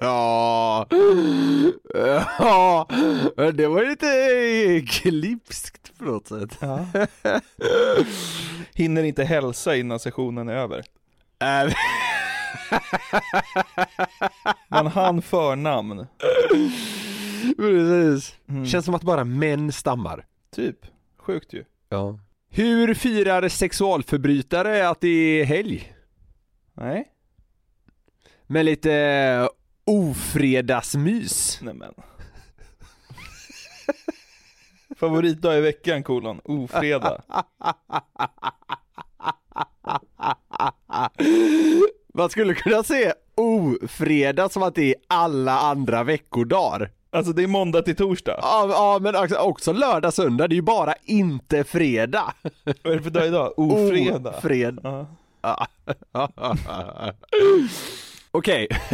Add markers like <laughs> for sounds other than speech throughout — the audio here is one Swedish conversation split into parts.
Ja. Ja. Men det var lite klipskt på något sätt. Ja. Hinner inte hälsa innan sessionen är över. Äh, Man hann förnamn. Precis. Mm. Känns som att bara män stammar. Typ. Sjukt ju. Ja. Hur firar sexualförbrytare att det är helg? Nej. Med lite ofredagsmys. Nej men. <laughs> Favoritdag i veckan kolon. Ofredag. <laughs> Man skulle kunna se ofredag som att det är alla andra veckodagar. Alltså det är måndag till torsdag. Ja, ja men också, också lördag, söndag, det är ju bara inte fredag. Vad är det för dag idag? <laughs> Ofredag. Ofred. Ja. Okej, <laughs>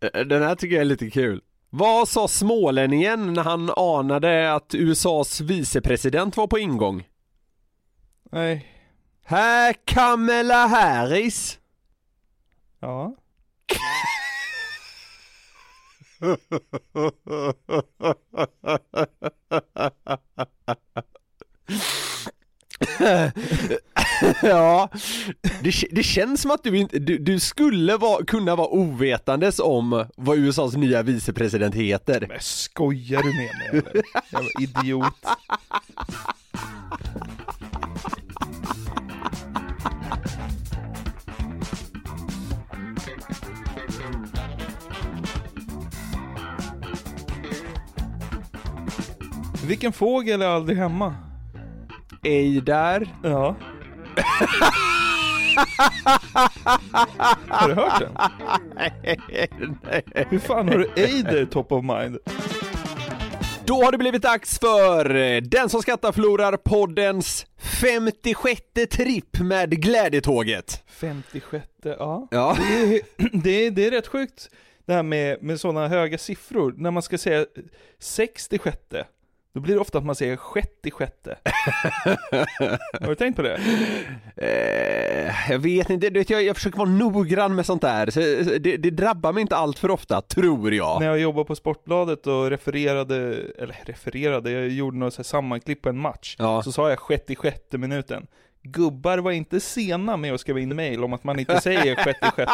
den här tycker jag är lite kul. Vad sa smålänningen när han anade att USAs vicepresident var på ingång? Nej. Här Kamala Harris. Ja. <laughs> <laughs> ja, det, det känns som att du inte, du, du skulle vara, kunna vara ovetandes om vad USAs nya vicepresident heter. Men skojar du med mig eller? Jävla idiot. Vilken fågel är aldrig hemma? Ej där. Ja. Har du hört den? Hur fan har du Eider top of mind? Då har det blivit dags för eh, Den som skrattar förlorar poddens 56 tripp med Glädjetåget. 56, ja. Ja. Det är, det är, det är rätt sjukt det här med, med sådana höga siffror. När man ska säga 66, då blir det ofta att man säger 66. <laughs> Har du tänkt på det? Eh, jag vet inte, du vet, jag, jag försöker vara noggrann med sånt där. Så, det, det drabbar mig inte allt för ofta, tror jag. När jag jobbade på Sportbladet och refererade, eller refererade, jag gjorde något så här sammanklipp på en match. Ja. Så sa jag 66 minuten. Gubbar var inte sena med att skriva in mail om att man inte säger 66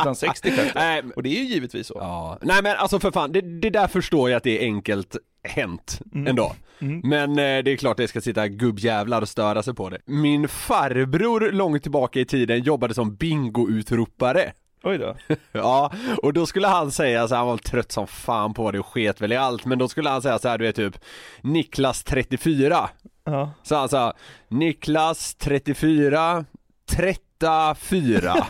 utan 66. <laughs> Nej, Och det är ju givetvis så. Ja, nej men alltså för fan, det, det där förstår jag att det är enkelt hänt ändå. Mm. Men eh, det är klart det ska sitta gubbjävlar och störa sig på det. Min farbror långt tillbaka i tiden jobbade som bingo-utropare. Oj då. <laughs> Ja, och då skulle han säga så här, han var trött som fan på det och sket väl i allt, men då skulle han säga så här, du vet typ Niklas 34. Ja. Så han sa Niklas 34, 34. <laughs>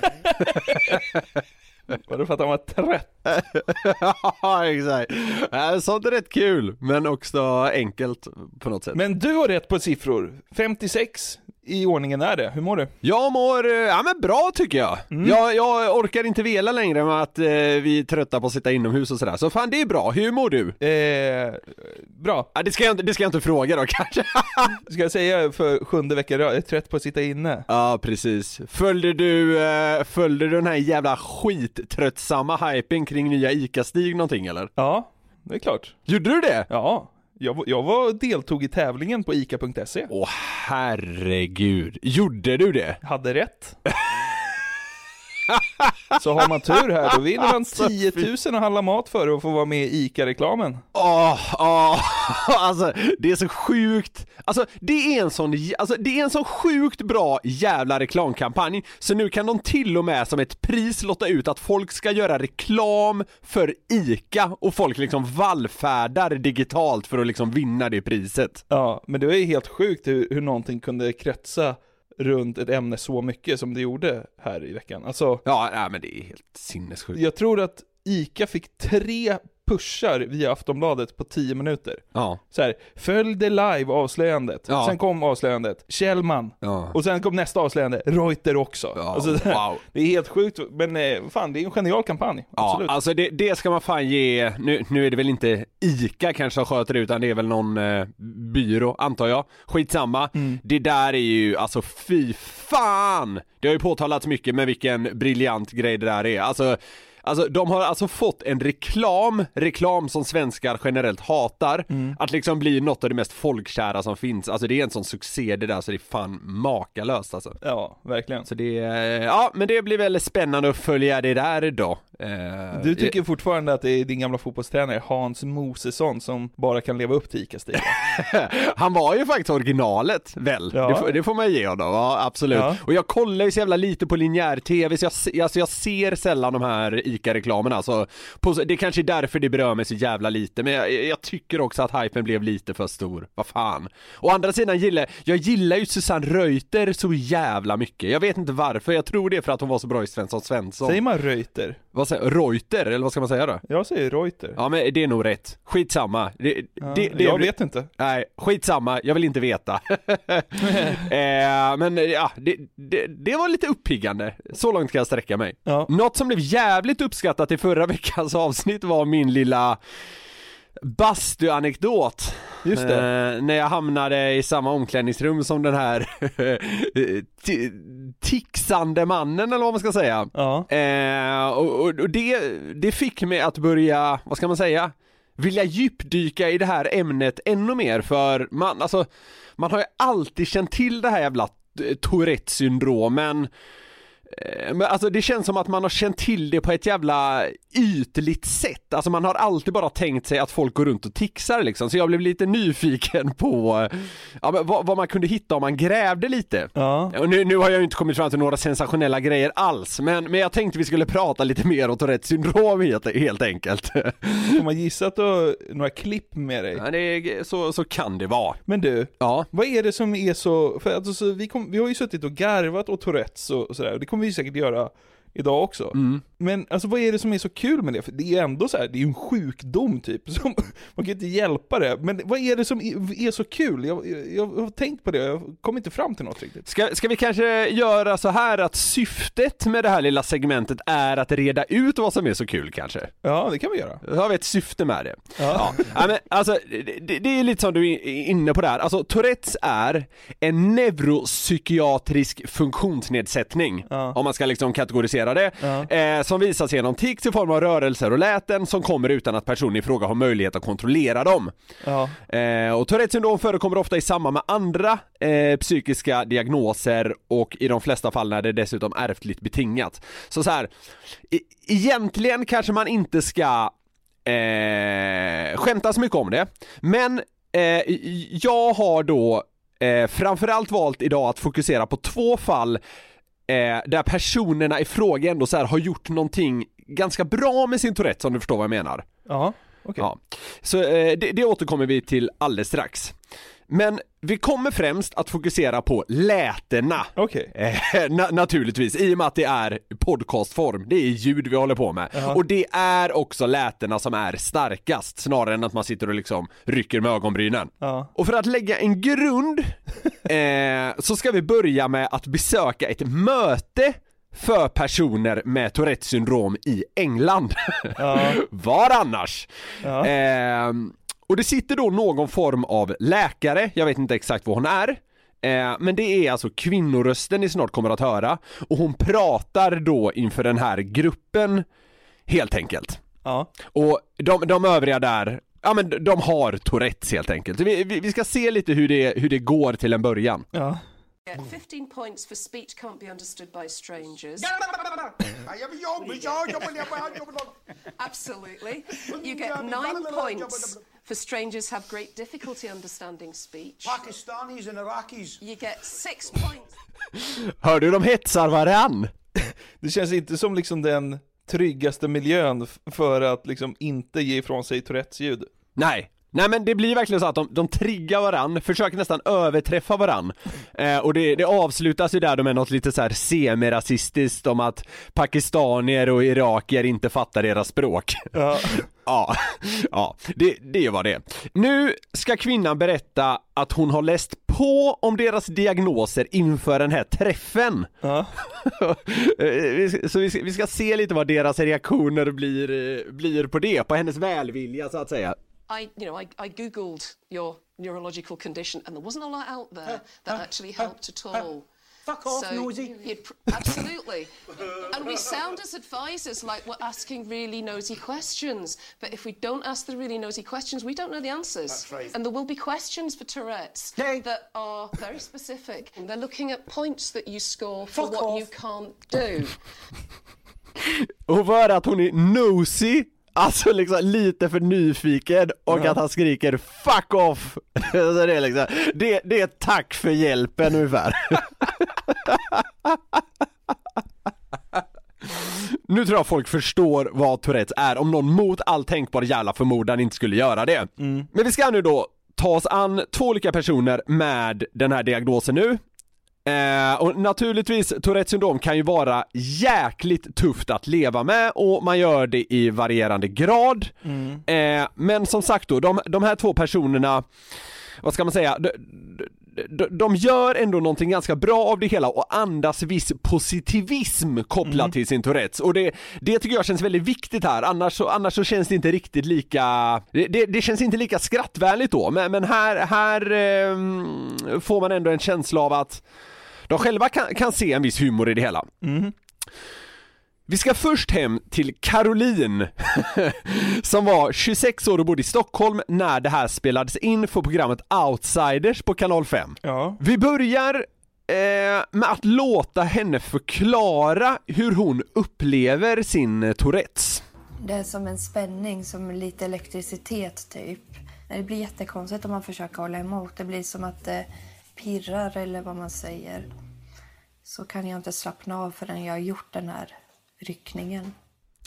<laughs> Var det för att han var trött? <laughs> ja, exakt. Äh, Sånt är rätt kul, men också enkelt på något sätt. Men du har rätt på siffror. 56 i ordningen är det. Hur mår du? Jag mår, eh, ja men bra tycker jag. jag. Jag orkar inte vela längre med att eh, vi är trötta på att sitta inomhus och sådär. Så fan det är bra, hur mår du? Eh, bra. Ja, det, ska jag inte, det ska jag inte fråga då <laughs> kanske. Ska jag säga för sjunde veckan jag är trött på att sitta inne. ja precis. Följde du, eh, följde du den här jävla skittröttsamma hypen kring nya ICA-Stig någonting eller? Ja, det är klart. Gjorde du det? Ja, jag, jag var deltog i tävlingen på ICA.se. Åh herregud, gjorde du det? Hade rätt. <laughs> <laughs> Så har man tur här, då vinner man Alltså, 10 000 och handla mat för att få vara med i ICA-reklamen. Åh, åh, <laughs> alltså det är så sjukt, alltså det är en sån, alltså det är en sån sjukt bra jävla reklamkampanj, så nu kan de till och med som ett pris låta ut att folk ska göra reklam för ICA och folk liksom vallfärdar digitalt för att liksom vinna det priset. Ja, men det ju helt sjukt hur, hur någonting kunde kretsa runt ett ämne så mycket som det gjorde här i veckan. Alltså, Ja, nej, men det är helt sinnessjukt. jag tror att ICA fick tre pushar via Aftonbladet på 10 minuter. Ja, Så här, följ det live avslöjandet. Ja. Sen kom avslöjandet, Kjellman. ja. Och sen kom nästa avslöjande, Reuter också. Ja, alltså, det, wow. det är helt sjukt, men eh, fan det är en genial kampanj. Ja, Absolut. alltså det, det ska man fan ge, nu, nu är det väl inte ICA kanske som sköter det utan det är väl någon eh, byrå antar jag. Skitsamma. Mm. Det där är ju, alltså fy fan! Det har ju påtalats mycket med vilken briljant grej det där är. Alltså, Alltså de har alltså fått en reklam, reklam som svenskar generellt hatar, Mm. att liksom bli något av det mest folkkära som finns. Alltså det är en sån succé det där så det är fan makalöst alltså. Ja, verkligen. Så det, eh, ja men det blir väl spännande att följa det där då. Eh, Du tycker fortfarande att det är din gamla fotbollstränare Hans Mosesson som bara kan leva upp till ICA-stilen? <laughs> Han var ju faktiskt originalet väl? Ja. Det, får, det får man ge honom, ja absolut. Ja. Och jag kollar ju så jävla lite på linjär tv så jag, alltså jag ser sällan de här ICA-reklamerna så på, det kanske är därför det berör mig så jävla lite men jag, jag tycker också att hypen blev lite för stor, vad fan. Å andra sidan gillar, jag gillar ju Susanne Reuter så jävla mycket, jag vet inte varför, jag tror det är för att hon var så bra i Svensson Svensson. Säger man Reuter? Vad säger Reuter, eller vad ska man säga då? Jag säger Reuter. Ja men det är nog rätt, skitsamma. Det, Ja, det, det jag vet inte. Nej, skitsamma, jag vill inte veta. <laughs> eh, men ja, det, det, det var lite uppiggande. Så långt kan jag sträcka mig. Ja. Något som blev jävligt uppskattat i förra veckans avsnitt var min lilla bastuanekdot. Just det. Eh, när jag hamnade i samma omklädningsrum som den här <laughs> ti- tixande mannen eller vad man ska säga. Ja. Eh, och och, det, det fick mig att börja, vad ska man säga, vilja djupdyka i det här ämnet ännu mer för man, alltså, man har ju alltid känt till det här jävla eh, Tourette syndromen men alltså det känns som att man har känt till det på ett jävla ytligt sätt, alltså man har alltid bara tänkt sig att folk går runt och tixar liksom, så jag blev lite nyfiken på eh, ja, men vad, vad man kunde hitta om man grävde lite. Ja. Och nu, nu har jag ju inte kommit fram till några sensationella grejer alls, men, men jag tänkte vi skulle prata lite mer om Tourettes syndrom helt, helt enkelt. <laughs> Får man gissa att du har några klipp med dig? Ja, det så, så kan det vara. Men du, Ja. vad är det som är så, för alltså, vi, kom, vi har ju suttit och garvat åt Tourettes och, och sådär, och det kommer vi säkert göra idag också. Mm. Men alltså vad är det som är så kul med det? För det är ju ändå så här, det är ju en sjukdom typ, <laughs> som, man kan inte hjälpa det. Men vad är det som är, är så kul? Jag, jag, jag har tänkt på det, jag kommer inte fram till något riktigt. Ska, ska vi kanske göra så här att syftet med det här lilla segmentet är att reda ut vad som är så kul kanske? Ja, det kan vi göra. Då har vi ett syfte med det. Ja. Ja, men alltså, det, det- det är lite som du är inne på där. Alltså Tourettes är en neuropsykiatrisk funktionsnedsättning, Ja. om man ska liksom kategorisera det, Ja. eh, som visas genom tics i form av rörelser och läten som kommer utan att personen i fråga har möjlighet att kontrollera dem. Ja. Eh, och Tourettes syndrom förekommer ofta i samband med andra eh, psykiska diagnoser och i de flesta fall är det dessutom ärftligt betingat. Så så här, e- egentligen kanske man inte ska eh, skämta så mycket om det, men eh, jag har då eh, framförallt valt idag att fokusera på två fall eh, där personerna i fråga ändå så här har gjort någonting ganska bra med sin Tourette om du förstår vad jag menar. Ja, okej. Ja. Så eh, det, det återkommer vi till alldeles strax. Men vi kommer främst att fokusera på lätena. Okej. Eh, na- naturligtvis, i och med att det är podcastform, det är ljud vi håller på med. Ja. Och det är också lätena som är starkast, snarare än att man sitter och liksom rycker med ögonbrynen. Ja. Och för att lägga en grund <laughs> eh, så ska vi börja med att besöka ett möte för personer med Tourettes syndrom i England. Ja. <laughs> Var annars? Ja. Ehm, och det sitter då någon form av läkare, jag vet inte exakt vad hon är, eh, men det är alltså kvinnorösten ni snart kommer att höra och hon pratar då inför den här gruppen helt enkelt. Ja. Och de, de övriga där, ja men de har Tourettes helt enkelt. Vi, vi, vi ska se lite hur det, hur det går till en början. Ja. Get 15 points for speech can't be understood by strangers. Absolutely. You get nine points for strangers have great difficulty understanding speech. Pakistanis and Iraqis. You get six points. <laughs> Hör du, de hetsar varann. <laughs> Det känns inte som liksom den tryggaste miljön för att liksom inte ge ifrån sig Tourettes ljud. Nej. Nej men det blir verkligen så att de, de triggar varann, försöker nästan överträffa varann. <laughs> Eh, och det, det avslutas ju där med något lite så här semi-rasistiskt om att pakistanier och irakier inte fattar deras språk. Ja. Ja, <laughs> ja det, det vad det. Nu ska kvinnan berätta att hon har läst på om deras diagnoser inför den här träffen. Ja. <laughs> Eh, Så vi ska, vi ska se lite vad deras reaktioner blir, eh, blir på det, på hennes välvilja så att säga. I, you know, I, I googled your neurological condition, and there wasn't a lot out there that actually helped at all. Fuck off, So nosy. you'd pr- absolutely, and we sound as advisors like we're asking really nosy questions. But if we don't ask the really nosy questions, we don't know the answers. That's right. And there will be questions for Tourette's Hey. that are very specific. And they're looking at points that you score for Fuck what off. you can't do. Och för att hon är nosy, alltså liksom lite för nyfiken och att han skriker 'fuck off' <laughs> det är liksom, det, det är tack för hjälpen ungefär. <laughs> <laughs> Nu tror jag folk förstår vad Tourettes är om någon mot all tänkbar jävla förmodan inte skulle göra det. Men vi ska nu då ta oss an två olika personer med den här diagnosen nu. Eh, och naturligtvis, Tourettes syndrom kan ju vara jäkligt tufft att leva med och man gör det i varierande grad. Eh, men som sagt då, de, de här två personerna, vad ska man säga, de, de, gör ändå någonting ganska bra av det hela och andas viss positivism kopplat till sin Tourettes. Och det, det tycker jag känns väldigt viktigt här, annars så, annars så känns det inte riktigt lika, det, det, det känns inte lika skrattvänligt då, men, men här, här ehm, får man ändå en känsla av att de själva kan, kan se en viss humor i det hela. Vi ska först hem till Caroline <laughs> som var 26 år och bodde i Stockholm när det här spelades in för programmet Outsiders på kanal 5. Ja. Vi börjar eh, med att låta henne förklara hur hon upplever sin eh, Tourettes. Det är som en spänning, som lite elektricitet typ. Det blir jättekonstigt om man försöker hålla emot. Det blir som att det pirrar eller vad man säger. Så kan jag inte slappna av förrän jag har gjort den här ryckningen.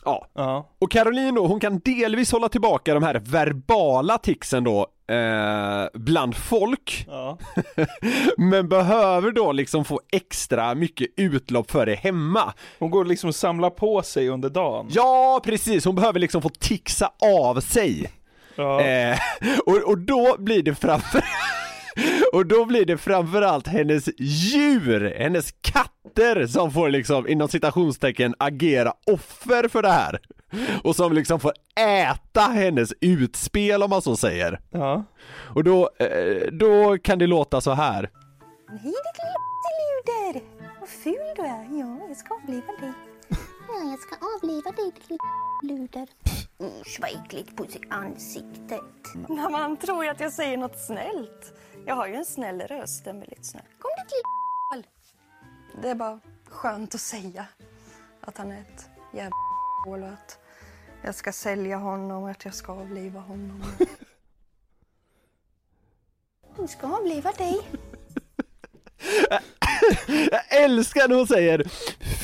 Ja. Ja. Och Caroline då, hon kan delvis hålla tillbaka de här verbala ticsen då eh, bland folk Ja. <laughs> Men behöver då liksom få extra mycket utlopp för det hemma Hon går liksom och samlar på sig under dagen. Ja precis, hon behöver liksom få tixa av sig Ja. eh, <laughs> och, och då blir det framför <laughs> <laughs> Och då blir det framförallt hennes djur, hennes katter som får liksom inom citationstecken agera offer för det här. Och som liksom får äta hennes utspel om man så säger. Ja. Och då, eh, då kan det låta så här. Hej ditt luder! Vad ful du är. Ja, jag ska avliva dig. Ja, jag ska avliva dig ditt luder. Usch vad äckligt på sitt ansiktet. Man tror ju att jag säger något snällt. Jag har ju en snäll röst, en väldigt snäll. Kom ditt lilla Det är bara skönt att säga att han är ett jävla hål och att jag ska sälja honom och att jag ska avliva honom. <laughs> Jag ska avliva dig. Jag älskar när hon säger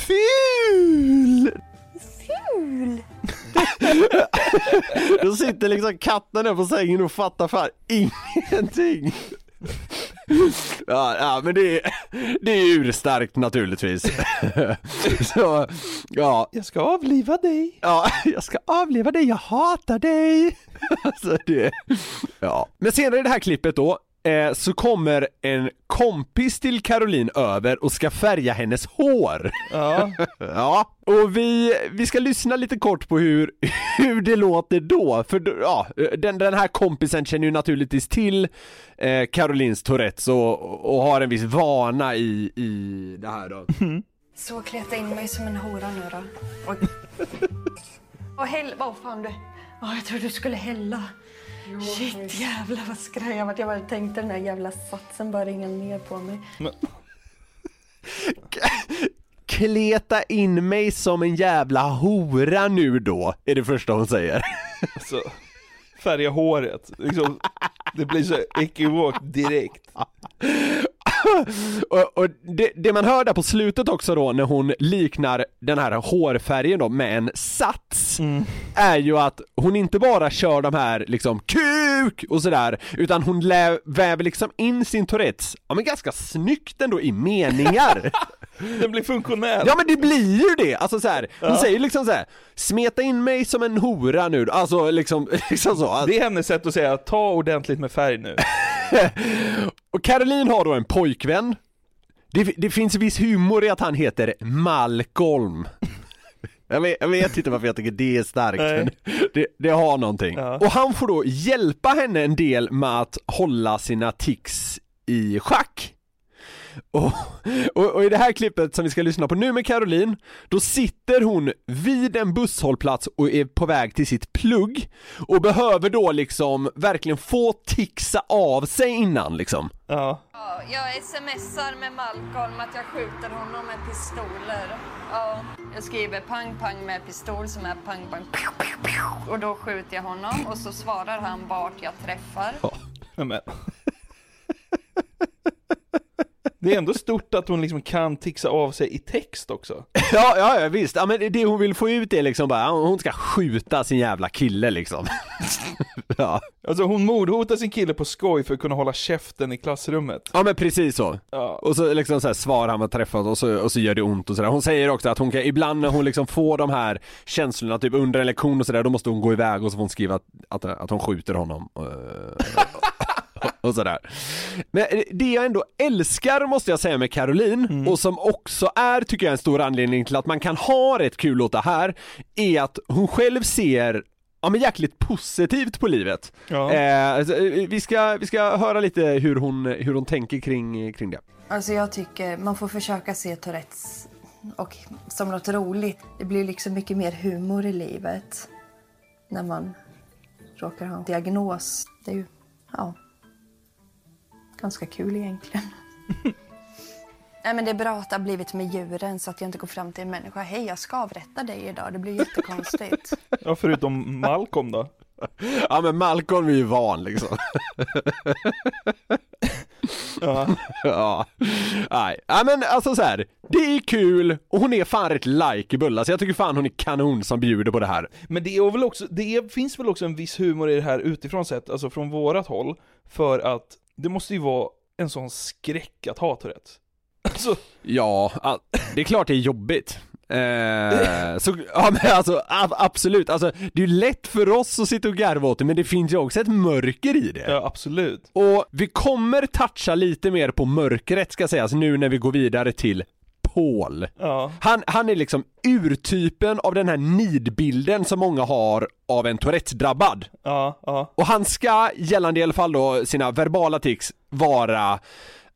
FUL! Ful! <laughs> Då sitter liksom katten där på sängen och fattar fan ingenting. <laughs> Ja, ja men det är, det är urstarkt naturligtvis. <laughs> Så, ja. Jag ska avliva dig. Ja, <laughs> jag ska avliva dig, jag hatar dig. Alltså det, ja. Men senare i det här klippet då, eh, så kommer en kompis till Caroline över och ska färga hennes hår. Ja. <laughs> Ja, och vi, vi ska lyssna lite kort på hur, <laughs> hur det låter då, för ja, den, den här kompisen känner ju naturligtvis till eh, Carolines Tourettes och, och har en viss vana i, i det här då. <laughs> Så kleta in mig som en hora nu då. Och, och häll... Vad fan du... Ja, jag trodde du skulle hälla. Shit jävlar vad skraj jag vart. Jag bara tänkte den här jävla satsen bara ringa ner på mig. <laughs> kleta in mig som en jävla hora nu då, är det första hon säger. <laughs> Alltså, färga håret. Liksom, det blir så ekivokt direkt. <laughs> <laughs> och, och det, det man hör där på slutet också då när hon liknar den här hårfärgen då med en sats är ju att hon inte bara kör de här liksom kuk och sådär utan hon lä- väver liksom in sin Tourettes, ja men ganska snyggt ändå i meningar. <laughs> Den blir funktionell. Ja men det blir ju det! Alltså så här, hon Ja. säger liksom så här, smeta in mig som en hora nu, alltså liksom, <laughs> liksom så. Det är hennes sätt att säga ta ordentligt med färg nu. <laughs> Och Caroline har då en pojkvän det, det finns viss humor i att han heter Malcolm jag vet, jag vet inte varför jag tycker det är starkt, Nej. men det, det har någonting. Ja. Och han får då hjälpa henne en del med att hålla sina tics i schack. Och, och, och i det här klippet som vi ska lyssna på nu med Caroline, då sitter hon vid en busshållplats och är på väg till sitt plugg och behöver då liksom verkligen få tixa av sig innan liksom. Ja. Ja, jag smsar med Malcolm att jag skjuter honom med pistoler. Ja, jag skriver pang pang med pistol som är pang pang pew, pew, pew. och då skjuter jag honom och så svarar han vart jag träffar. Nej, men. <laughs> Det är ändå stort att hon liksom kan tixa av sig i text också. <laughs> Ja, ja, ja visst. Ja, men det hon vill få ut är liksom bara, hon ska skjuta sin jävla kille liksom. <laughs> ja. Alltså hon mordhotar sin kille på skoj för att kunna hålla käften i klassrummet. ja, men precis så. Ja. Och så liksom så här svarar han med träffat och så, och så gör det ont och sådär. Hon säger också att hon kan, ibland när hon liksom får de här känslorna, typ under en lektion och sådär, då måste hon gå iväg och så får hon skriva att, att, att hon skjuter honom. <laughs> <laughs> och sådär. Men det jag ändå älskar måste jag säga med Caroline, och som också är, tycker jag, en stor anledning till att man kan ha rätt kul åt det här, är att hon själv ser Ja men jäkligt positivt på livet. Ja. Eh, eh, vi, ska, vi ska höra lite hur hon, hur hon tänker kring, kring det. Alltså jag tycker man får försöka se Tourettes och som något roligt. Det blir liksom mycket mer humor i livet när man råkar ha en diagnos. Det är ju, ja, ganska kul egentligen. <laughs> Nej men det är bra att det har blivit med djuren så att jag inte går fram till en människa. Hej jag ska avrätta dig idag. Det blir jättekonstigt. <laughs> Ja, förutom Malcolm då. Ja men Malcolm är ju van liksom. <laughs> Ja. ja. Nej. ja men alltså så här. det är kul och hon är fan rätt likeable. Alltså jag tycker fan hon är kanon som bjuder på det här. Men det, är väl också, det är, finns väl också en viss humor i det här utifrån sett, alltså från vårat håll, för att det måste ju vara en sån skräck att ha Tourettes. Alltså, Ja, det är klart det är jobbigt. Eh, så, ja men alltså absolut, alltså det är ju lätt för oss att sitta och garva åt det men det finns ju också ett mörker i det. ja absolut. Och vi kommer toucha lite mer på mörkret ska sägas nu när vi går vidare till Paul. Ja. Han, han är liksom urtypen av den här nidbilden som många har av en Tourettes-drabbad. Ja, ja. Och han ska, gällande i alla fall då sina verbala tics, vara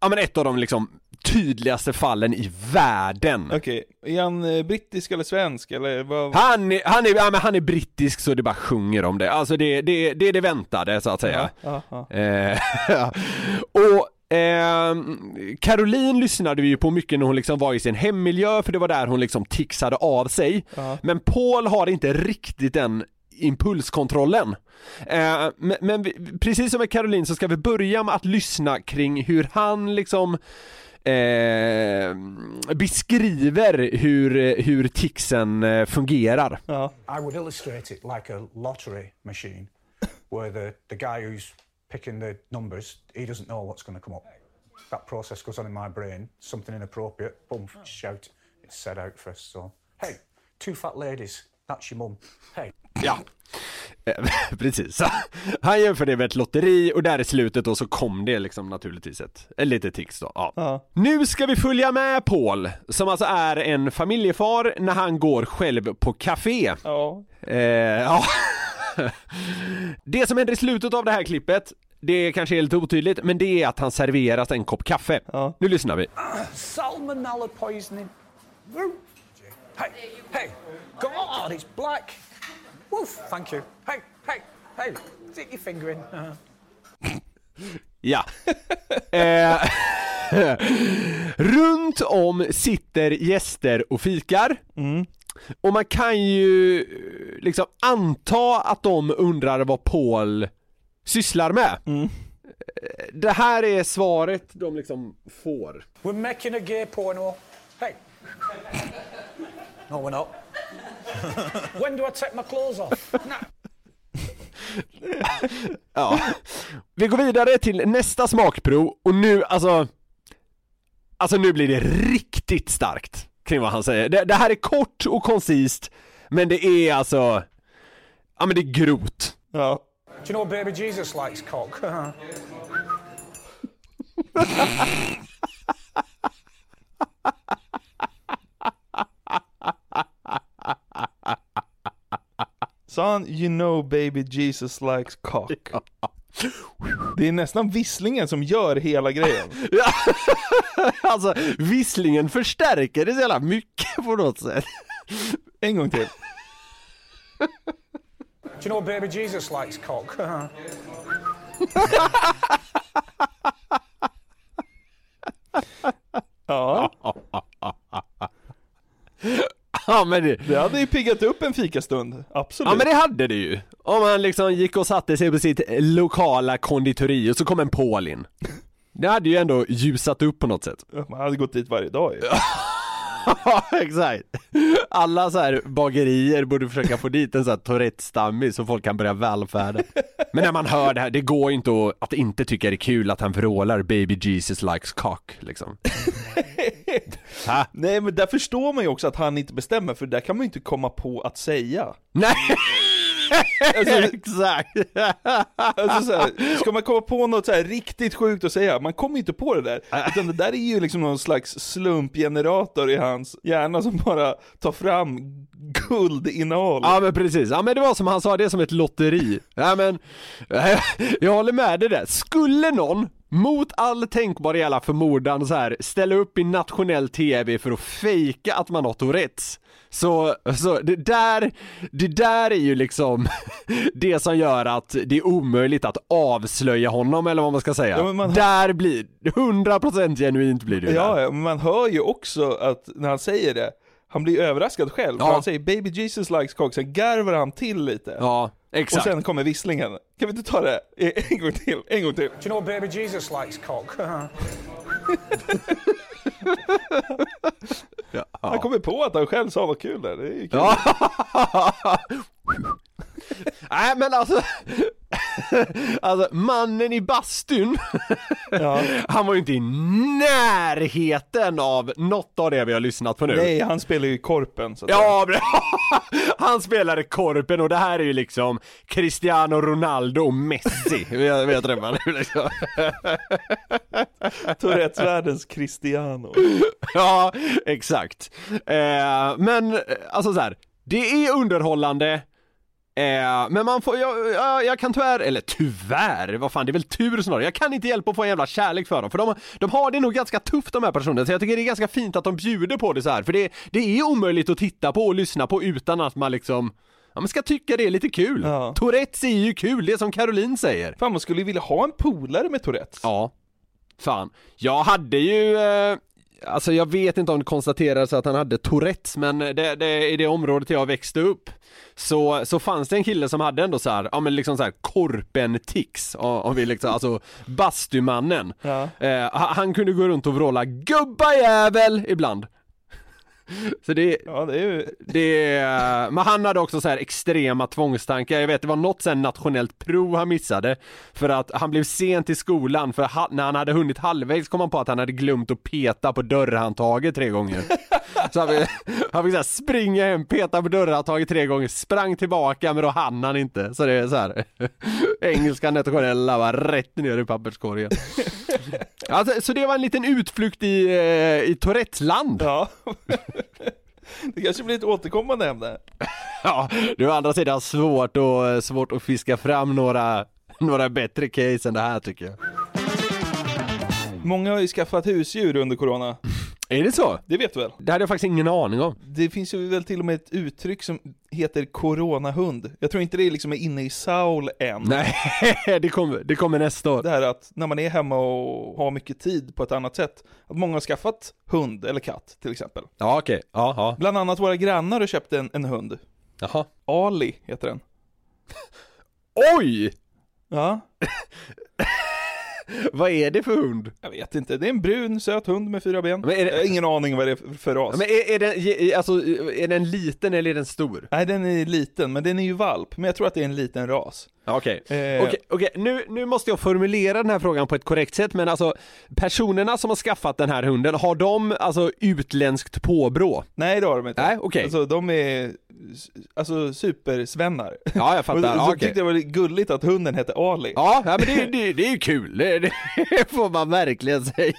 ja men ett av de liksom tydligaste fallen i världen. Okej, är han eh, brittisk eller svensk eller vad? Han är, han, är, ja, men han är brittisk så det bara sjunger om det, alltså det, det, det är det väntade så att säga. Ja, ja. Eh, ja. <laughs> och eh, Caroline lyssnade vi ju på mycket när hon liksom var i sin hemmiljö för det var där hon liksom tixade av sig. Ja. Men Paul har inte riktigt den impulskontrollen. Eh, men men vi, precis som med Caroline så ska vi börja med att lyssna kring hur han liksom eh, beskriver hur, hur tixen eh, fungerar. ja. I would illustrate it like a lottery machine where the, the guy who's picking the numbers, he doesn't know what's going to come up. That process goes on in my brain, something inappropriate, boom, shout, it's set out for us. So, hey, two fat ladies, that's your mum. Hey, Ja, Eh, <laughs> precis. <laughs> Han jämför det med ett lotteri och där i slutet då så kom det liksom naturligtvis ett, ett litet tics då. Ja. Ja. Nu ska vi följa med Paul, som alltså är en familjefar när han går själv på café. Ja. Eh, ja. <laughs> <laughs> Det som händer i slutet av det här klippet, det kanske är lite otydligt, men det är att han serveras en kopp kaffe. Ja. Nu lyssnar vi. salmonella poisoning. Hey, hey, God, it's black. Woof, thank you. Hey, hey, hey, stick your finger in. Uh-huh. Ja. <laughs> eh, <laughs> Runt om sitter gäster och fikar. Mm. Och man kan ju eh, liksom anta att de undrar vad Paul sysslar med. Mm. Eh, Det här är svaret de liksom får. We're making a gay porno. Hey. No, we're not. <laughs> when do I take my clothes off? <laughs> Ja. Vi går vidare till nästa smakprov och nu alltså Alltså nu blir det riktigt starkt kring vad han säger. Det, det här är kort och koncist men det är alltså Ja men det är grovt. Ja. Do you know baby Jesus likes cock? Han you know baby Jesus likes cock? Det är nästan visslingen som gör hela grejen. <laughs> <laughs> alltså visslingen förstärker det så jävla mycket på något sätt. En gång till. Do you know baby Jesus likes cock? <laughs> Ja. Ja men det, Det hade ju piggat upp en fikastund. Absolut. Ja men det hade det ju. Om man liksom gick och satte sig på sitt lokala konditori och så kom en Paul in. Det hade ju ändå ljusat upp på något sätt. Man hade gått dit varje dag ju. <laughs> Ja <laughs> exakt. Alla så här bagerier borde försöka få dit en sån här Tourette-stammis så folk kan börja välfärda. Men när man hör det här, det går ju inte att, att inte tycka det är kul att han vrålar 'Baby Jesus likes cock' liksom. <laughs> Ha? Nej men där förstår man ju också att han inte bestämmer för där kan man ju inte komma på att säga. Nej! Alltså, <laughs> Exakt! alltså så här, ska man komma på något så här riktigt sjukt att säga, man kommer inte på det där. Utan det där är ju liksom någon slags slumpgenerator i hans hjärna som bara tar fram guldinnehåll. Ja men precis, ja men det var som han sa, det är som ett lotteri. Ja men, <laughs> jag håller med dig där. Skulle någon mot all tänkbar jävla förmodan så här ställa upp i nationell tv för att fejka att man har Tourettes så, så det där, det där är ju liksom <laughs> det som gör att det är omöjligt att avslöja honom eller vad man ska säga. Ja, man- Där blir, 100% genuint blir det ju Ja, där. man hör ju också att när han säger det, han blir överraskad själv. Ja. han säger 'Baby Jesus likes cock' sen garvar han till lite. Ja, Och exakt. sen kommer visslingen. Kan vi inte ta det en gång till? En gång till. Do you know baby Jesus likes cock? <laughs> Han kommer på att han själv sa något kul där, det är ju kul. Ja. <laughs> Nej men alltså, <laughs> alltså mannen i bastun, Ja. han var ju inte i närheten av något av det vi har lyssnat på nu. Nej, han spelar ju Korpen så Ja, men, <laughs> han spelade Korpen och det här är ju liksom Cristiano Ronaldo och Messi, vi har, vi har träffat nu liksom. <laughs> Tourettesvärldens Cristiano. <laughs> Ja, exakt. Eh, men eh, alltså så här, det är underhållande Eh, men man får, jag, jag, jag kan tyvärr, eller tyvärr, vad fan det är väl tur snarare, jag kan inte hjälpa att få en jävla kärlek för dem, för de, de har det nog ganska tufft de här personerna, så jag tycker det är ganska fint att de bjuder på det så här, för det, det är omöjligt att titta på och lyssna på utan att man liksom Ja man ska tycka det är lite kul. Ja. Tourettes är ju kul, det är som Caroline säger. Fan man skulle ju vilja ha en polare med Tourettes. Ja. Fan. Jag hade ju, eh, alltså jag vet inte om det konstaterades att han hade Tourettes, men det, det, i det området jag växte upp så, så fanns det en kille som hade ändå så här, ja men liksom så här korpen-tics, om om vi liksom, alltså bastumannen. Ja. Eh, ha- han kunde gå runt och vråla 'gubbajävel' ibland. Så det, Ja det är ju, det, men han hade också så här extrema tvångstankar, jag vet det var något sen nationellt prov han missade. För att han blev sent i skolan, för ha, när han hade hunnit halvvägs kom han på att han hade glömt att peta på dörrhandtaget tre gånger. <laughs> Så han fick, han fick så springa hem, peta på dörrhandtaget tre gånger, sprang tillbaka men då hann han inte. Så det är så här <laughs> engelska nationella var rätt ner i papperskorgen <laughs> Alltså, så det var en liten utflykt i, eh, i Tourettesland ja. <laughs> Det kanske blir ett återkommande ämne. <laughs> Ja, det är å andra sidan svårt, och, svårt att fiska fram några, några bättre case än det här tycker jag. Många har ju skaffat husdjur under corona. Är det så? Det vet du väl? Det hade jag faktiskt ingen aning om. Det finns ju väl till och med ett uttryck som heter coronahund. Jag tror inte det liksom är inne i Saul än. Nej, <laughs> det kommer, det kommer nästa år. Det här att när man är hemma och har mycket tid på ett annat sätt, att många har skaffat hund eller katt till exempel. Ja okej, ja, ja. Bland annat våra grannar har köpt en, en hund. Jaha. Ali heter den. <laughs> Oj! Ja, <laughs> Vad är det för hund? jag vet inte. Det är en brun söt hund med fyra ben. Men är det- ingen aning vad det är för- ras. Men är, är, den, alltså, är den liten eller är den stor? Nej, den är liten, men den är ju valp. Men jag tror att det är en liten ras. Okej, Eh, okej, okej. Nu, nu måste jag formulera den här frågan på ett korrekt sätt men alltså personerna som har skaffat den här hunden, har de alltså utländskt påbrå? Nej, det har de inte. Nej, okej. Alltså, de är alltså supersvennar. Ja jag <laughs> fattar, Och så ja, okej. tyckte jag det var gulligt att hunden hette Ali. Ja, ja men det, det, det är ju kul, det, det <laughs> får man verkligen säga,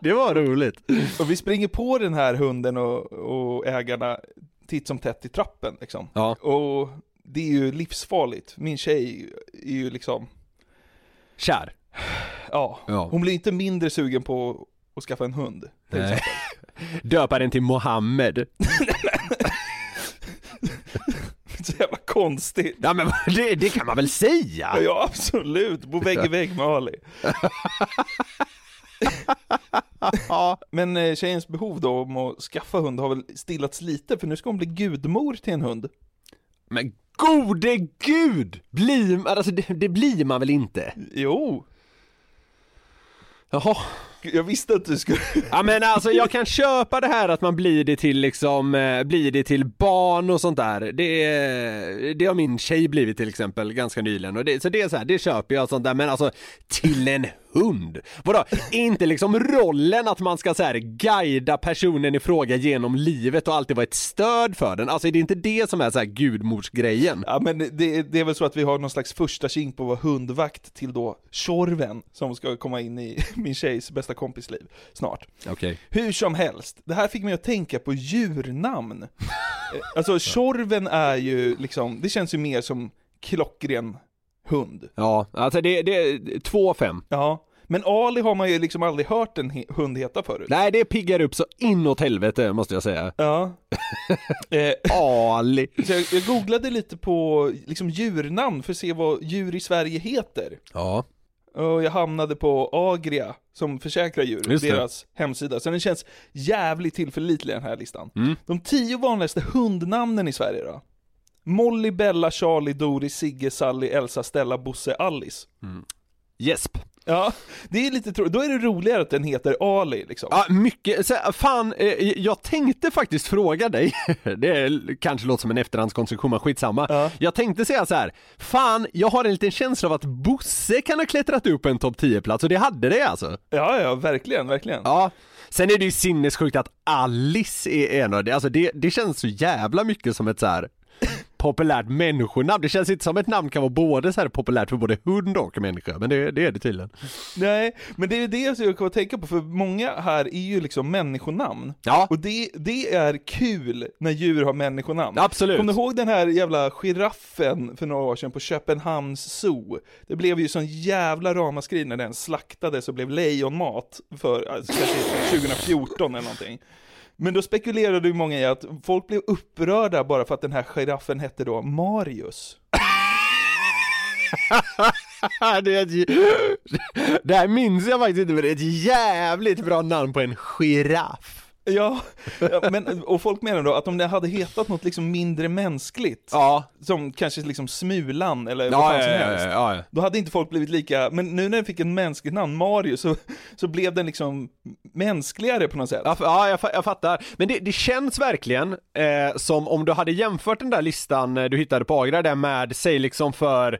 det var roligt. Och vi springer på den här hunden och, och ägarna titt som tätt i trappen liksom. Ja. Och det är ju livsfarligt. Min tjej är ju liksom, Kär. ja, Ja. hon blir inte mindre sugen på att skaffa en hund. Till Nej. exempel. <laughs> Döpa den till Mohammed. Konstigt. Ja men <laughs> det, det kan man väl säga? Ja absolut, bo vägg i vägg med Ali. <laughs> Ja. Men eh, tjejens behov då om att skaffa hund har väl stillats lite för nu ska hon bli gudmor till en hund. Men gode gud! Blir, alltså det, det blir man väl inte? Jo, Jaha jag visste att du skulle... Ja men alltså jag kan köpa det här att man blir det till liksom, eh, blir det till barn och sånt där. Det, det har min tjej blivit till exempel ganska nyligen och det, så det är så här, det köper jag och sånt där men alltså till en hund? Vadå, inte liksom rollen att man ska så här guida personen i fråga genom livet och alltid vara ett stöd för den? Alltså är det inte det som är så här gudmorsgrejen? Ja men det, det är väl så att vi har någon slags första kink på att vara hundvakt till då Tjorven som ska komma in i <laughs> min tjejs bästa kompis liv snart. Okej. Hur som helst, det här fick mig att tänka på djurnamn. Eh, alltså Tjorven är ju liksom, det känns ju mer som klockren hund. Ja, alltså det, det är 2-5. Ja, men Ali har man ju liksom aldrig hört en he- hund heta förut. Nej det piggar upp så inåt helvete måste jag säga. Ja. <laughs> eh, Ali. så jag, jag googlade lite på liksom djurnamn för att se vad djur i Sverige heter. Ja. Och jag hamnade på Agria som försäkrar djur, Just det. deras hemsida. Så den känns jävligt tillförlitlig den här listan. Mm. De tio vanligaste hundnamnen i Sverige då? Molly, Bella, Charlie, Doris, Sigge, Sally, Elsa, Stella, Bosse, Alice. Gäsp. Ja, det är lite tro- Då är det roligare att den heter Ali liksom. Ja, mycket. Så, fan, eh, jag tänkte faktiskt fråga dig, <laughs> det är, kanske låter som en efterhandskonstruktion men skitsamma. Ja. Jag tänkte säga så här. fan, jag har en liten känsla av att Bosse kan ha klättrat upp en topp 10-plats och det hade det alltså. Ja, ja, verkligen, verkligen. Ja. Sen är det ju sinnessjukt att Alice är en av det, alltså det, det känns så jävla mycket som ett så här populärt människonamn. Det känns inte som ett namn kan vara både så här populärt för både hund och människa, men det, det är det tydligen. Nej, men det är det som jag kommer att tänka på, för många här är ju liksom människonamn. Ja. Och det, det är kul när djur har människonamn. Absolut. Kommer du ihåg den här jävla giraffen för några år sedan på Köpenhamns zoo? Det blev ju sån jävla ramaskri när den slaktades och blev lejonmat för alltså, kanske 2014 eller någonting. Men då spekulerade ju många i att folk blev upprörda bara för att den här giraffen hette då Marius. <laughs> det, är ett, <laughs> det här minns jag faktiskt inte men det är ett jävligt bra namn på en giraff. Ja, men, och folk menar då att om det hade hetat något liksom mindre mänskligt, Ja. som kanske liksom Smulan eller Ja, vad fan som ja, helst, ja, då hade inte folk blivit lika, men nu när den fick en mänskligt namn, Marius, så, så blev den liksom mänskligare på något sätt. Ja, jag, jag fattar. Men det, det känns verkligen eh, som om du hade jämfört den där listan eh, du hittade på Agra där med, säg liksom för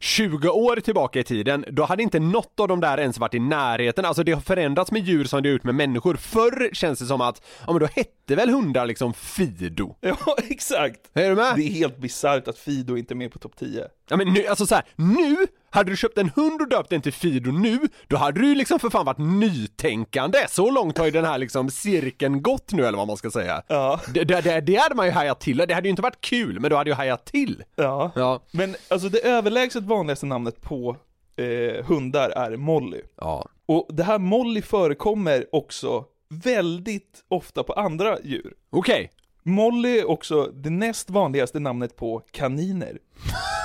20 år tillbaka i tiden, då hade inte något av de där ens varit i närheten. Alltså det har förändrats med djur som det har gjort med människor. Förr känns det som att, ja men då hette väl hundar liksom Fido? Ja, <laughs> exakt. Är du med? Det är helt bisarrt att Fido inte är med på topp 10. Ja men nu, alltså så här, nu, hade du köpt en hund och döpt den till Fido nu, då hade du ju liksom för fan varit nytänkande. Så långt har ju den här liksom cirkeln gått nu eller vad man ska säga. Ja. Det, det, det, hade man ju hajat till, det hade ju inte varit kul, men du hade ju hajat till. Ja. Ja. Men alltså det överlägset vanligaste namnet på eh, hundar är Molly. Ja. Och det här Molly förekommer också väldigt ofta på andra djur. Okej. Molly är också det näst vanligaste namnet på kaniner. <laughs>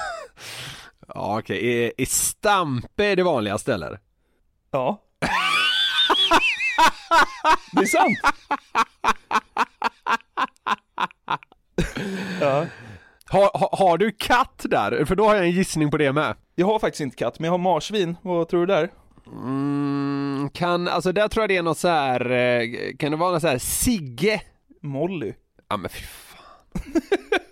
Ja okej, är, är Stampe det vanligaste eller? Ja. Det är sant! ja. Har, har, har du katt där? För då har jag en gissning på det med. Jag har faktiskt inte katt, men jag har marsvin. Vad tror du där? Mm, kan, alltså där tror jag det är något så här, eh, kan det vara något så här Sigge? Molly. Ja men fy fan. <laughs>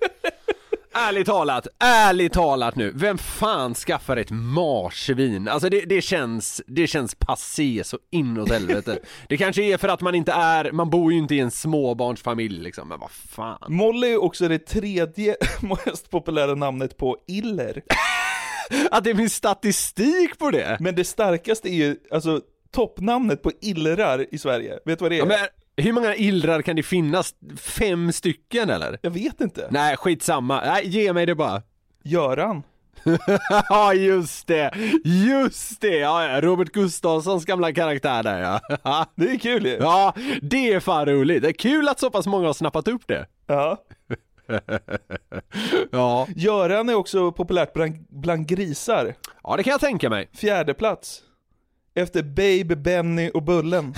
ärligt talat, ärligt talat nu, vem fan skaffar ett marsvin? Alltså det, det känns, det känns passé så inåt helvete. Det kanske är för att man inte är, man bor ju inte i en småbarnsfamilj liksom, men vad fan. Molly är också det tredje <laughs> mest populära namnet på iller. <laughs> Att det finns statistik på det? Men det starkaste är ju, alltså toppnamnet på illrar i Sverige. Vet du vad det är? Ja, hur många illrar kan det finnas? Fem stycken eller? Jag vet inte. Nej, skitsamma. Nej, ge mig det bara. Göran. <laughs> Ja just det, just det! Ja, Robert Gustafssons gamla karaktär där ja. <laughs> Det är kul ju. Ja, det är fan roligt. Det är kul att så pass många har snappat upp det. Ja. <laughs> Ja, Göran är också populärt bland, bland grisar. ja det kan jag tänka mig. Fjärde plats. Efter Babe, Benny och Bullen.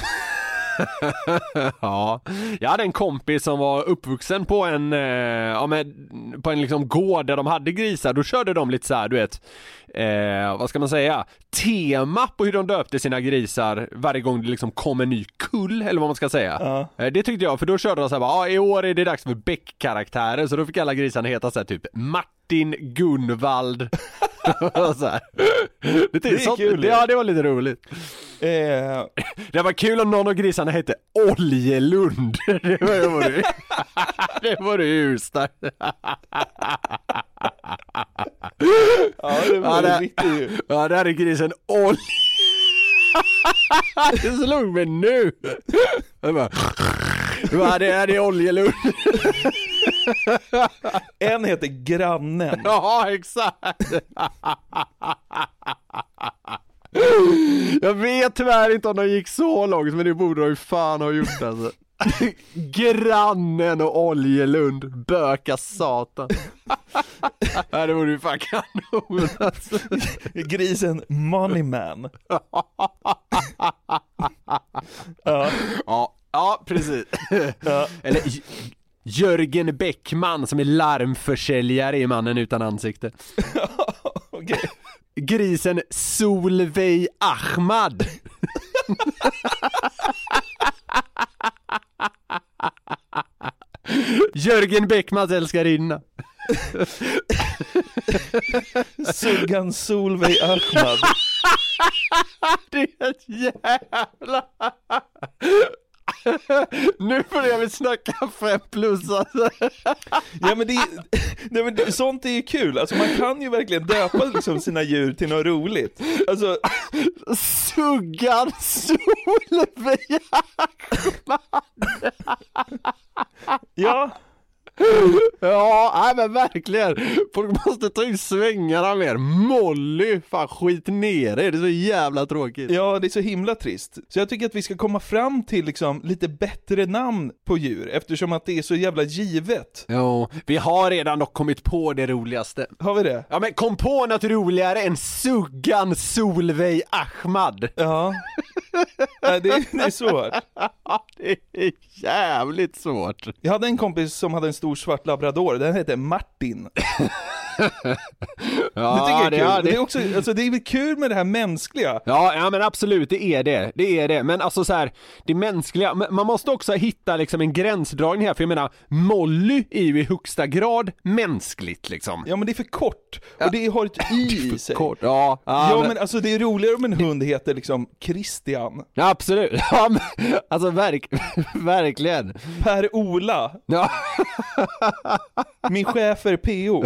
<laughs> ja, jag hade en kompis som var uppvuxen på en, eh, ja men, på en liksom gård där de hade grisar, då körde de lite så här, du vet, eh, vad ska man säga, tema på hur de döpte sina grisar varje gång det liksom kom en ny kull, eller vad man ska säga. Ja. Eh, det tyckte jag, för då körde de så här, ja i år är det dags för Beck-karaktärer, så då fick alla grisarna heta så här, typ Martin Gunvald. <laughs> Så här. Det, är sånt, kul, det, ja. det var lite roligt. Eh, Det var kul om någon av grisarna hette Oljelund. <laughs> <laughs> Det var det vore, det vore urstarkt. ja, det var Ja, det- riktigt. Ja, där är grisen Olj. Det slog mig nu. Jag bara, det det är Oljelund. <laughs> En heter Grannen. Ja, exakt. Jag vet tyvärr inte om de gick så långt, men det borde de ju fan ha gjort alltså. <laughs> Grannen och Oljelund, böka satan. <laughs> Ja, det vore ju fan kanon alltså. Grisen Moneyman. Ja, Ja, ja precis. ja. Eller Jörgen Bäckman som är larmförsäljare i Mannen utan ansikte. <laughs> Okej. Grisen Solveig Ahmad. Jörgen Bäckmans älskarinna. Suggan Solveig Ahmad. <laughs> Det är ett jävla... <laughs> Nu börjar vi snacka fem plus alltså. Ja men det, nej, men sånt är ju kul, alltså man kan ju verkligen döpa liksom sina djur till något roligt. Alltså, Suggan Solveig ja, Ja, nej men verkligen. Folk måste ta in svängarna mer. Molly, fan skit ner det, det är så jävla tråkigt. ja det är så himla trist. Så jag tycker att vi ska komma fram till liksom lite bättre namn på djur, eftersom att det är så jävla givet. Jo, vi har redan dock kommit på det roligaste. Har vi det? Ja men kom på något roligare än Suggan Solveig Ahmad. Ja. Nej, det, det är svårt. <laughs> det är jävligt svårt. Jag hade en kompis som hade en stor svart labrador, den hette Martin. <laughs> Ja, det tycker jag är kul. ja, Det är också, alltså det är kul med det här mänskliga. Ja, ja men absolut, det är det. Det är det. Men alltså så här, det mänskliga, man måste också hitta liksom en gränsdragning här, för jag menar, Molly är ju i högsta grad mänskligt liksom. Ja men det är för kort, och det har ett <laughs> y i sig. Kort, ja. Ja, Ja men, men alltså det är roligare om en hund heter liksom Christian, ja, absolut. <laughs> Ja, men, alltså verk, verkligen. Per-Ola, Ja. min chef är PO.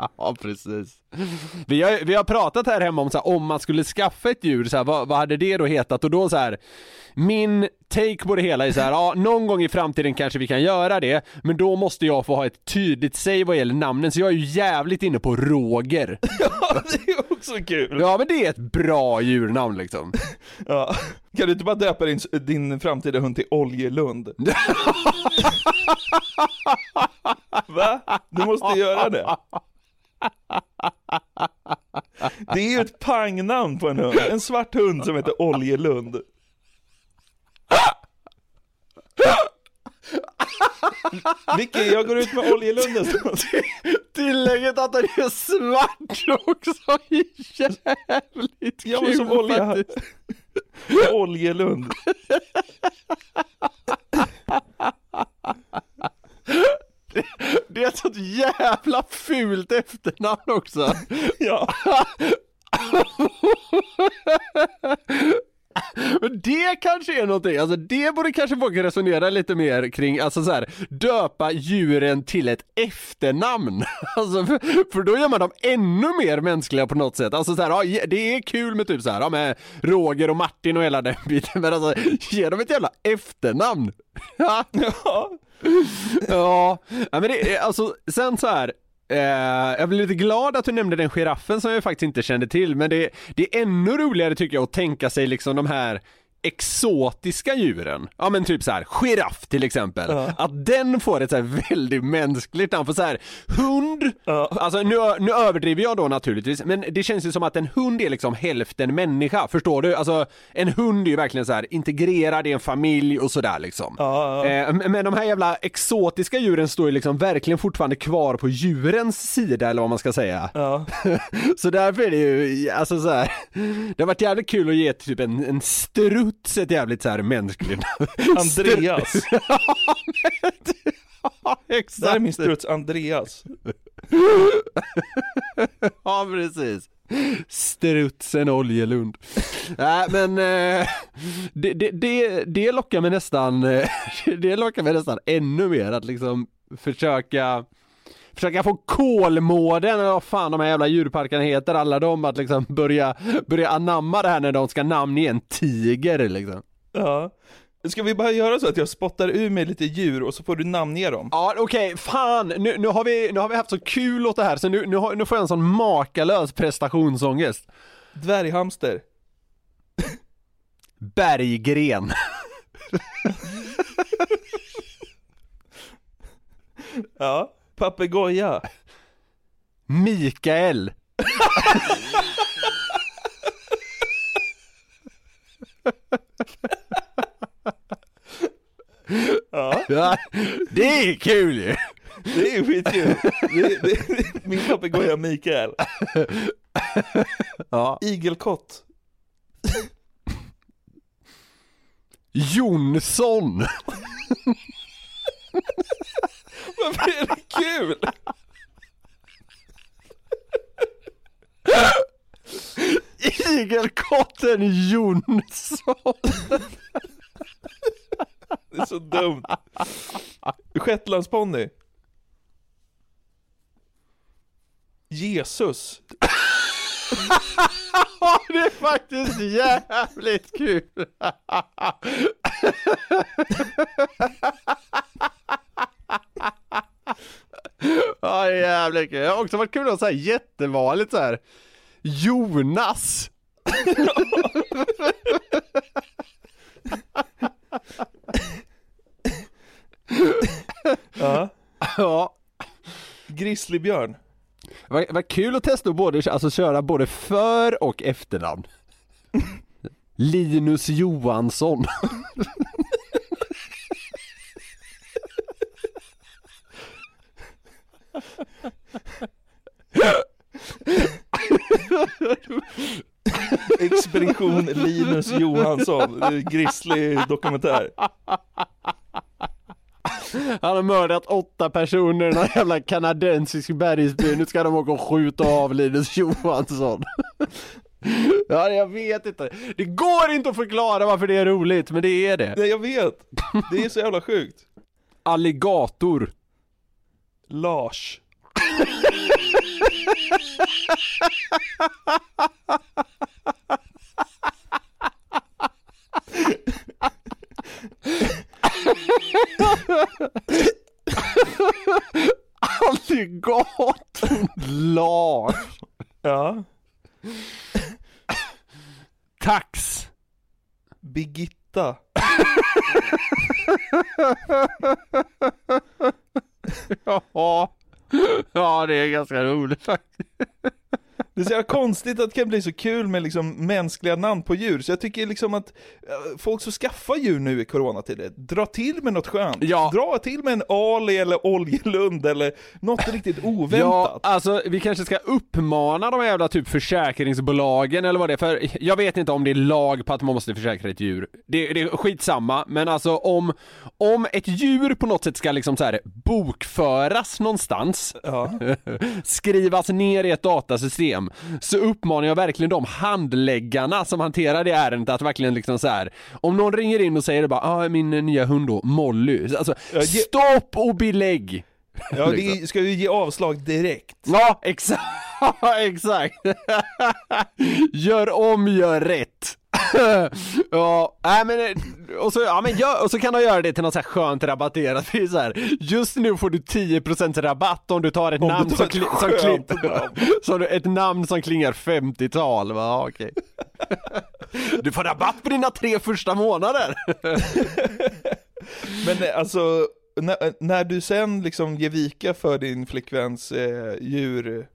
<laughs> Ja, precis. Vi har, vi har pratat här hemma om så här, om man skulle skaffa ett djur, så här, vad, vad hade det då hetat? Och då så här, min take på det hela är så här, ja, någon gång i framtiden kanske vi kan göra det, men då måste jag få ha ett tydligt säg vad gäller namnen, så jag är ju jävligt inne på Roger. <laughs> Ja, det är också kul! Ja, men det är ett bra djurnamn liksom. <laughs> Ja. Kan du inte bara döpa din, din framtida hund till Oljelund? Va? Du måste göra det. Det är ju ett pangnamn på en hund, en svart hund som heter Oljelund. Micke, jag går ut med Oljelunden snart. Tillägget att den är svart också är jävligt Ja, men kul som olja. faktiskt. Oljelund. Det är ett sånt jävla fult efternamn också. Ja. Men det kanske är någonting, alltså det borde kanske folk resonera lite mer kring, alltså så här, döpa djuren till ett efternamn. <laughs> Alltså för, för då gör man dem ännu mer mänskliga på något sätt. Alltså så här, ja, det är kul med typ så här, ja, med Roger och Martin och hela den biten, men alltså ge dem ett jävla efternamn. <laughs> Ja. <laughs> Ja. Men det är alltså, sen så här. Eh, jag blev lite glad att du nämnde den giraffen som jag faktiskt inte kände till, men det, det är ännu roligare tycker jag att tänka sig liksom de här exotiska djuren, ja men typ så här giraff till exempel, Ja. att den får ett så här väldigt mänskligt namn, för så här hund, alltså nu, nu överdriver jag då naturligtvis, men det känns ju som att en hund är liksom hälften människa, förstår du? Alltså en hund är ju verkligen så här integrerad i en familj och sådär liksom. Eh, men de här jävla exotiska djuren står ju liksom verkligen fortfarande kvar på djurens sida eller vad man ska säga. <laughs> så därför är det ju, alltså så här, det har varit jävligt kul att ge typ en, en struts ett jävligt så här mänskligt. <laughs> Andreas. <laughs> ja, exakt. <laughs> Det här är min struts Andreas. ja, precis. Strutsen Oljelund. Nej men eh, det, det, det, det lockar mig nästan, det lockar mig nästan ännu mer att liksom försöka Försöka få Kolmården, eller vad fan de här jävla djurparkerna heter, alla de att liksom börja, börja anamma det här när de ska namnge en tiger liksom. Ja. Ska vi bara göra så att jag spottar ur mig lite djur och så får du namnge dem? Ja okej, fan! Nu, nu, har vi, nu har vi haft så kul åt det här så nu, nu, har, nu får jag en sån makalös prestationsångest. Dvärghamster. <laughs> Berggren. <laughs> Ja. Papegoja. Mikael. Ja. Ja, det är kul ju! Det är skitkul. Det, det, min papegoja Mikael. Ja. Igelkott. Jonsson! Varför är det kul? Igelkotten Jonsson! Det är så dumt. Shetlandsponny. Jesus. <laughs> det är faktiskt jävligt kul! Ja, jävligt kul. Det har också varit kul att säga jättevanligt så här. Jonas! <laughs> Ja. Ja. Grizzlybjörn. Vad, vad kul att testa att både, alltså köra både för och efternamn. <laughs> Linus Johansson. <laughs> Expedition Linus Johansson. Grizzly dokumentär. Han har mördat åtta personer i någon jävla kanadensisk bergsby. Nu ska de åka och skjuta av Linus Johansson. Ja, jag vet inte. Det går inte att förklara varför det är roligt, men det är det. Nej, jag vet. Det är så jävla sjukt. Alligator. Lars. Alligatorn Lars. Ja. Tax. Birgitta. <laughs> <laughs> Ja. Ja, det är ganska roligt faktiskt. <laughs> Det är så konstigt att det kan bli så kul med liksom mänskliga namn på djur, så jag tycker liksom att eh, folk som skaffar djur nu i coronatider, dra till med något skönt. Ja. Dra till med en Ali eller Oljelund eller något riktigt <laughs> Ja, oväntat. alltså vi kanske ska uppmana de jävla typ försäkringsbolagen eller vad det är, för jag vet inte om det är lag på att man måste försäkra ett djur. Det, det är skitsamma, men alltså om, om ett djur på något sätt ska liksom så här bokföras någonstans, Ja. <laughs> skrivas ner i ett datasystem, så uppmanar jag verkligen de handläggarna som hanterar det ärendet att verkligen liksom så här. om någon ringer in och säger det bara ah, min nya hund då, Molly, alltså Ja, stopp och belägg! Ja, det ska ju ge avslag direkt. Ja, <laughs> exakt! exakt! <laughs> gör om, gör rätt! <laughs> ja, nej men, eh, och så, ja, men gör, och så kan de göra det till något så här skönt rabatterat, det är så här, just nu får du 10% rabatt om du tar ett Om namn tar som, ett kli, som, kli, <laughs> ett namn som klingar 50-tal, va, ja, okej. <laughs> du får rabatt på dina tre första månader! Men eh, alltså, när, när du sen liksom ger vika för din flickväns eh, djur,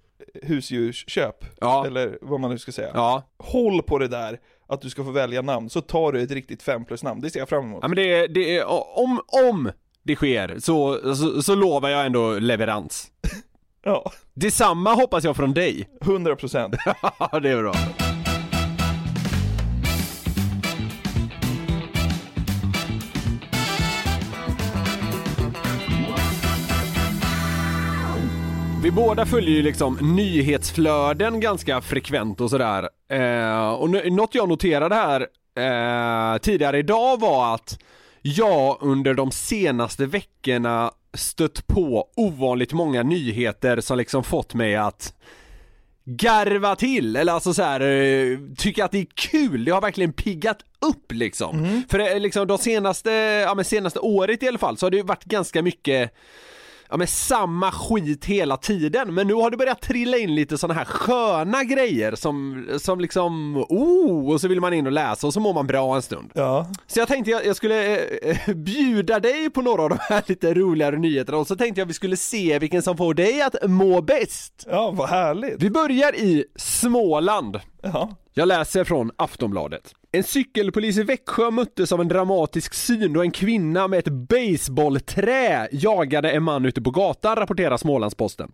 husdjursköp, Ja. eller vad man nu ska säga. ja, Håll på det där, att du ska få välja namn, så tar du ett riktigt 5 plus namn, det ser jag fram emot. ja men det, det är, om, om det sker så, så, så lovar jag ändå leverans. <laughs> Ja, Detsamma hoppas jag från dig. 100%. <laughs> Ja, det är bra. Vi båda följer ju liksom nyhetsflöden ganska frekvent och sådär. Eh, och något jag noterade här eh, tidigare idag var att jag under de senaste veckorna stött på ovanligt många nyheter som liksom fått mig att garva till, eller alltså så här, eh, tycka att det är kul, det har verkligen piggat upp liksom. För det, är liksom de senaste, ja men senaste året i alla fall så har det ju varit ganska mycket Ja men samma skit hela tiden, men nu har det börjat trilla in lite sådana här sköna grejer som, som liksom, oh, och så vill man in och läsa och så mår man bra en stund. Ja, Så jag tänkte jag, jag skulle eh, bjuda dig på några av de här lite roligare nyheterna och så tänkte jag vi skulle se vilken som får dig att må bäst. ja vad härligt. Vi börjar i Småland. Ja. Jag läser från Aftonbladet. En cykelpolis i Växjö möttes av en dramatisk syn då en kvinna med ett baseballträ jagade en man ute på gatan, rapporterar Smålandsposten.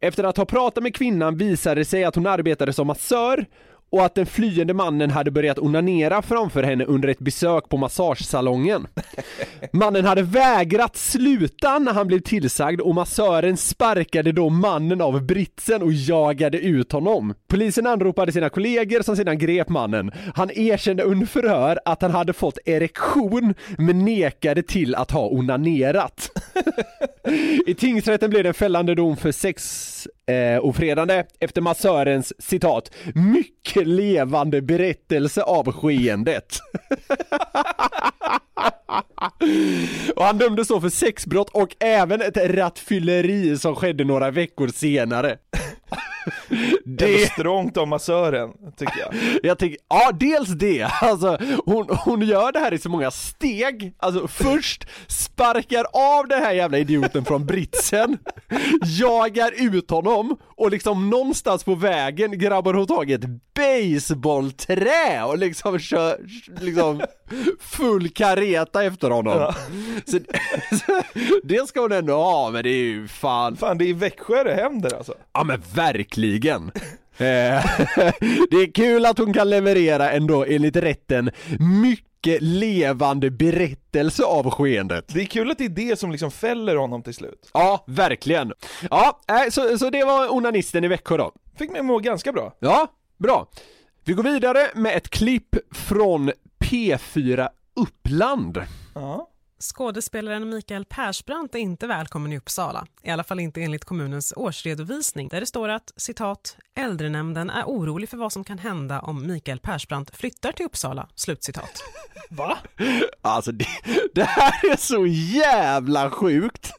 Efter att ha pratat med kvinnan visade det sig att hon arbetade som massör och att den flyende mannen hade börjat onanera framför henne under ett besök på massagesalongen. <laughs> Mannen hade vägrat sluta när han blev tillsagd och massören sparkade då mannen av britsen och jagade ut honom. Polisen anropade sina kollegor som sedan grep mannen. Han erkände under förhör att han hade fått erektion men nekade till att ha onanerat. <laughs> I tingsrätten blev det en fällande dom för sex eh, ofredande efter massörens citat mycket levande berättelse av skeendet. <laughs> och han dömdes så för sexbrott och även ett rattfylleri som skedde några veckor senare. <laughs> Det är strångt av massören, tycker jag. Jag tänker, ja dels det, alltså hon, hon gör det här i så många steg, alltså först sparkar av den här jävla idioten från britsen, jagar ut honom och liksom någonstans på vägen grabbar hon tag i ett baseballträ och liksom kör, liksom full kareta efter honom. Ja. Så, så, det ska hon ändå ha, men det är ju fan Fan, det är i Växjö det händer alltså. Ja men verkligen! Eh, <laughs> det är kul att hon kan leverera ändå enligt rätten mycket levande berättelse av skeendet. Det är kul att det är det som liksom fäller honom till slut. Ja, verkligen. Ja, eh, så, så det var onanisten i Växjö då. Fick mig må ganska bra. Ja, bra. Vi går vidare med ett klipp från P4 Uppland. Ja. Skådespelaren Mikael Persbrandt är inte välkommen i Uppsala, i alla fall inte enligt kommunens årsredovisning där det står att citat äldrenämnden är orolig för vad som kan hända om Mikael Persbrandt flyttar till Uppsala. Slutcitat. <laughs> Va? Alltså det, det här är så jävla sjukt!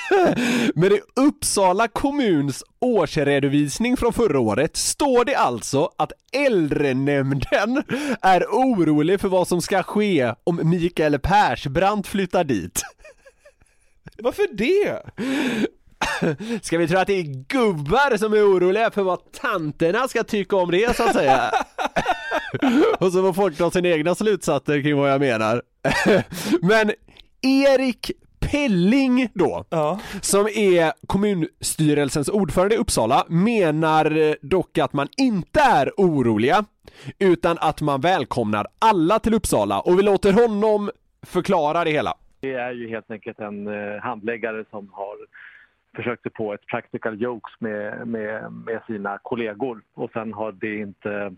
<laughs> Men i Uppsala kommuns årsredovisning från förra året står det alltså att äldrenämnden <laughs> är orolig för vad som ska ske om Mikael Persbrandt flyttar dit. <laughs> Varför det? Ska vi tro att det är gubbar som är oroliga för vad tanterna ska tycka om det så att säga? Och så får folk dra sina egna slutsatser kring vad jag menar. Men Erik Pelling då, som är kommunstyrelsens ordförande i Uppsala, menar dock att man inte är oroliga, utan att man välkomnar alla till Uppsala och vi låter honom förklara det hela. Det är ju helt enkelt en eh, handläggare som har försökt sig på ett practical jokes med, med, med sina kollegor och sen har det inte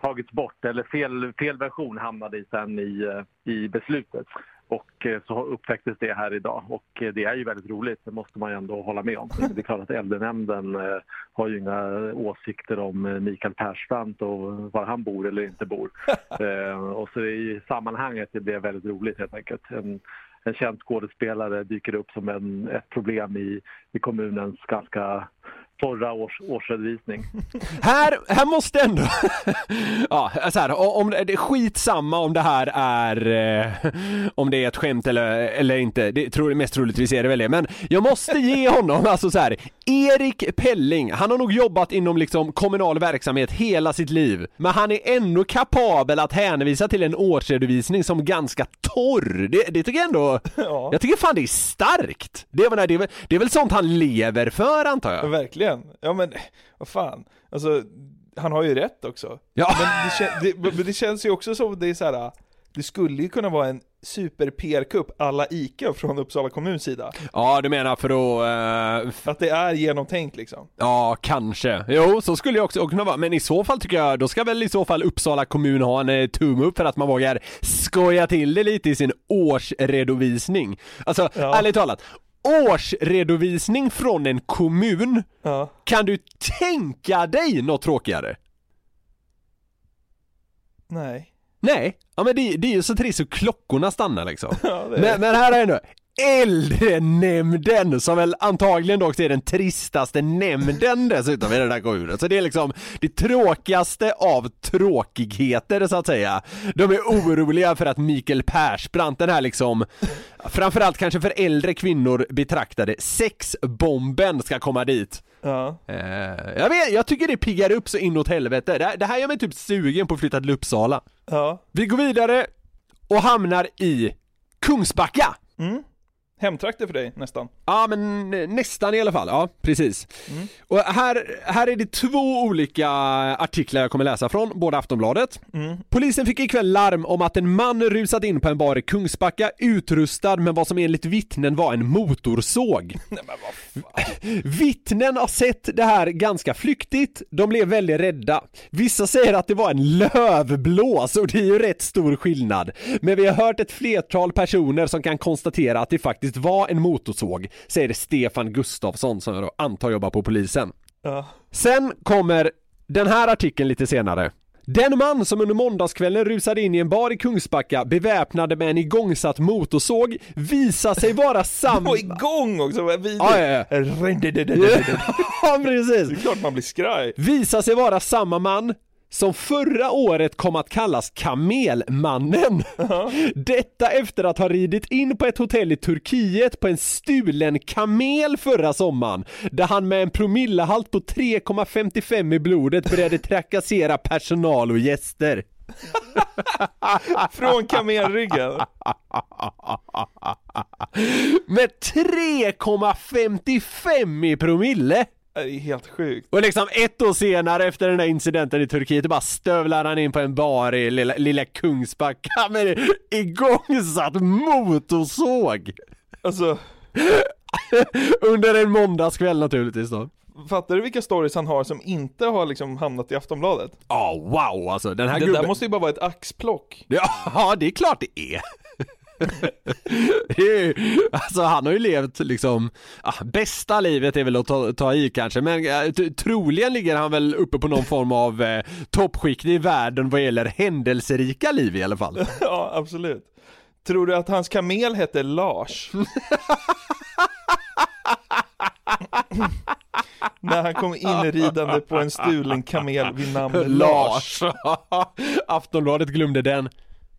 tagits bort eller fel, fel version hamnade i sen i, eh, i beslutet. Och eh, så upptäcktes det här idag och eh, det är ju väldigt roligt, det måste man ju ändå hålla med om. Det är klart att äldrenämnden eh, har ju inga åsikter om Mikael Persbrandt och var han bor eller inte bor. <laughs> Och så i sammanhanget det blev väldigt roligt helt enkelt. En, en känd skådespelare dyker upp som en, ett problem i, i kommunens ganska torra års, årsredovisning. <laughs> Här, här måste ändå, <laughs> ja så här, om det är skitsamma om det här är, eh, <laughs> om det är ett skämt eller, eller inte, det tror mest troligtvis är det väl det, men jag måste ge honom, alltså så här, Erik Pelling, han har nog jobbat inom liksom kommunal verksamhet hela sitt liv, men han är ändå kapabel att hänvisa till en årsredovisning som ganska torr, det, det tycker jag ändå, jag tycker fan det är starkt! Det är, väl- det, är, det är väl sånt han lever för antar jag? Ja, verkligen. Ja men, vad fan. Alltså, han har ju rätt också. Ja. Men det, kän- det, men det känns ju också som det är så här. det skulle ju kunna vara en super PR-kupp alla ICA från Uppsala kommuns sida. Ja, du menar för att... eh, Att det är genomtänkt liksom. Ja, kanske. Jo, så skulle jag också kunna vara. Men i så fall tycker jag, då ska väl i så fall Uppsala kommun ha en eh, tumme upp för att man vågar skoja till det lite i sin årsredovisning. Alltså, ärligt talat. Årsredovisning från en kommun, kan du tänka dig något tråkigare? Nej. Nej, ja men det, det är ju så trist så klockorna stannar liksom. <laughs> Ja, det men, men här är ändå Äldrenämnden som väl antagligen också är den tristaste nämnden dessutom i den här kommunen. Så det är liksom det tråkigaste av tråkigheter så att säga. De är oroliga för att Mikael Persbrandt, den här liksom, framförallt kanske för äldre kvinnor betraktade, sexbomben ska komma dit. Ja. Eh, jag, vet, jag tycker det piggar upp så inåt helvete. Det, här- det här gör mig typ sugen på att flytta till Uppsala. Ja. Vi går vidare och hamnar i Kungsbacka. Mm. Hemtrakter för dig nästan. Ja men eh, nästan i alla fall, ja precis. Och här, här är det två olika artiklar jag kommer läsa från, båda Aftonbladet. Polisen fick ikväll larm om att en man rusat in på en bar i Kungsbacka utrustad med vad som enligt vittnen var en motorsåg. <laughs> Vittnen har sett det här ganska flyktigt, de blev väldigt rädda. Vissa säger att det var en lövblås och det är ju rätt stor skillnad. Men vi har hört ett flertal personer som kan konstatera att det faktiskt var en motorsåg, säger Stefan Gustafsson som jag då antar jobbar på polisen. Ja. Sen kommer den här artikeln lite senare. Den man som under måndagskvällen rusade in i en bar i Kungsbacka beväpnade med en igångsatt motorsåg visar sig vara samma... <laughs> Och igång också, vad vidrigt. Ja, ja, ja. <laughs> ja, precis. Det är klart man blir skraj. Visar sig vara samma man som förra året kom att kallas Kamelmannen. Detta efter att ha ridit in på ett hotell i Turkiet på en stulen kamel förra sommaren, där han med en promillehalt på 3,55 i blodet började trakassera personal och gäster. <laughs> Från kamelryggen. Med 3,55 i promille! Det är helt sjukt. Och liksom ett år senare efter den där incidenten i Turkiet, bara stövlar han in på en bar i lilla, lilla Kungsbacka <laughs> med igångsatt motorsåg! Alltså... <laughs> Under en måndagskväll naturligtvis då. Fattar du vilka stories han har som inte har liksom hamnat i Aftonbladet? Ja, wow alltså den här Det gubben... där måste ju bara vara ett axplock. Ja, <laughs> det är klart det är! <laughs> Ju, alltså han har ju levt liksom, ah, bästa livet är väl att ta, ta i kanske, men eh, troligen ligger han väl uppe på någon form av eh, toppskikt i världen vad gäller händelserika liv i alla fall. <laughs> Ja, absolut. Tror du att hans kamel hette Lars? <laughs> När han kom inridande på en stulen kamel vid namn Lars. Lars! Aftonbladet glömde den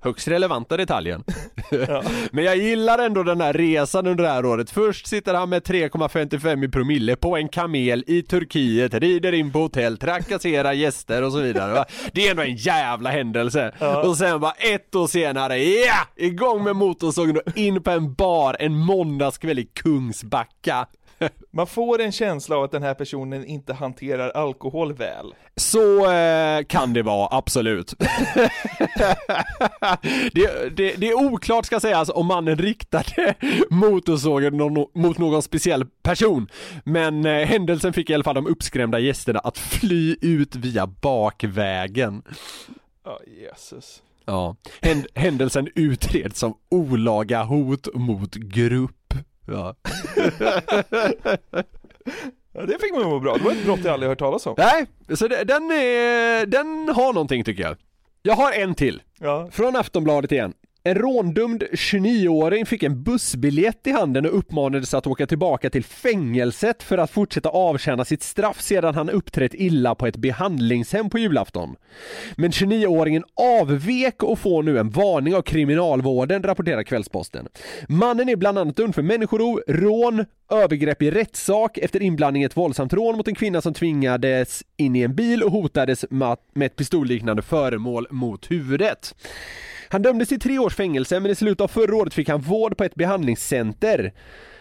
högst relevanta detaljen. <laughs> <laughs> Men jag gillar ändå den här resan under det här året. Först sitter han med 3,55 i promille på en kamel i Turkiet, rider in på hotell, trakasserar gäster och så vidare. va? Det är ändå en jävla händelse. Och sen bara ett år senare, ja! Igång med motorsågen och in på en bar en måndagskväll i Kungsbacka. Man får en känsla av att den här personen inte hanterar alkohol väl. Så eh, kan det vara, absolut. <laughs> det, det, det är oklart ska sägas om mannen riktade motorsågen mot någon speciell person. Men eh, händelsen fick i alla fall de uppskrämda gästerna att fly ut via bakvägen. Ja, Jesus. Ja, Hän, händelsen utreds som olaga hot mot grupp. Ja. <laughs> Ja, det fick man må bra. Det var ett brott jag aldrig hört talas om. Nej, så det, den är, den har någonting tycker jag. Jag har en till. Ja. Från Aftonbladet igen. En råndömd 29-åring fick en bussbiljett i handen och uppmanades att åka tillbaka till fängelset för att fortsätta avtjäna sitt straff sedan han uppträtt illa på ett behandlingshem på julafton. Men 29-åringen avvek och får nu en varning av kriminalvården, rapporterar Kvällsposten. Mannen är bland annat dömd för människorov, rån, övergrepp i rättssak efter inblandning i ett våldsamt rån mot en kvinna som tvingades in i en bil och hotades med ett pistolliknande föremål mot huvudet. Han dömdes till tre års fängelse men i slutet av förra året fick han vård på ett behandlingscenter.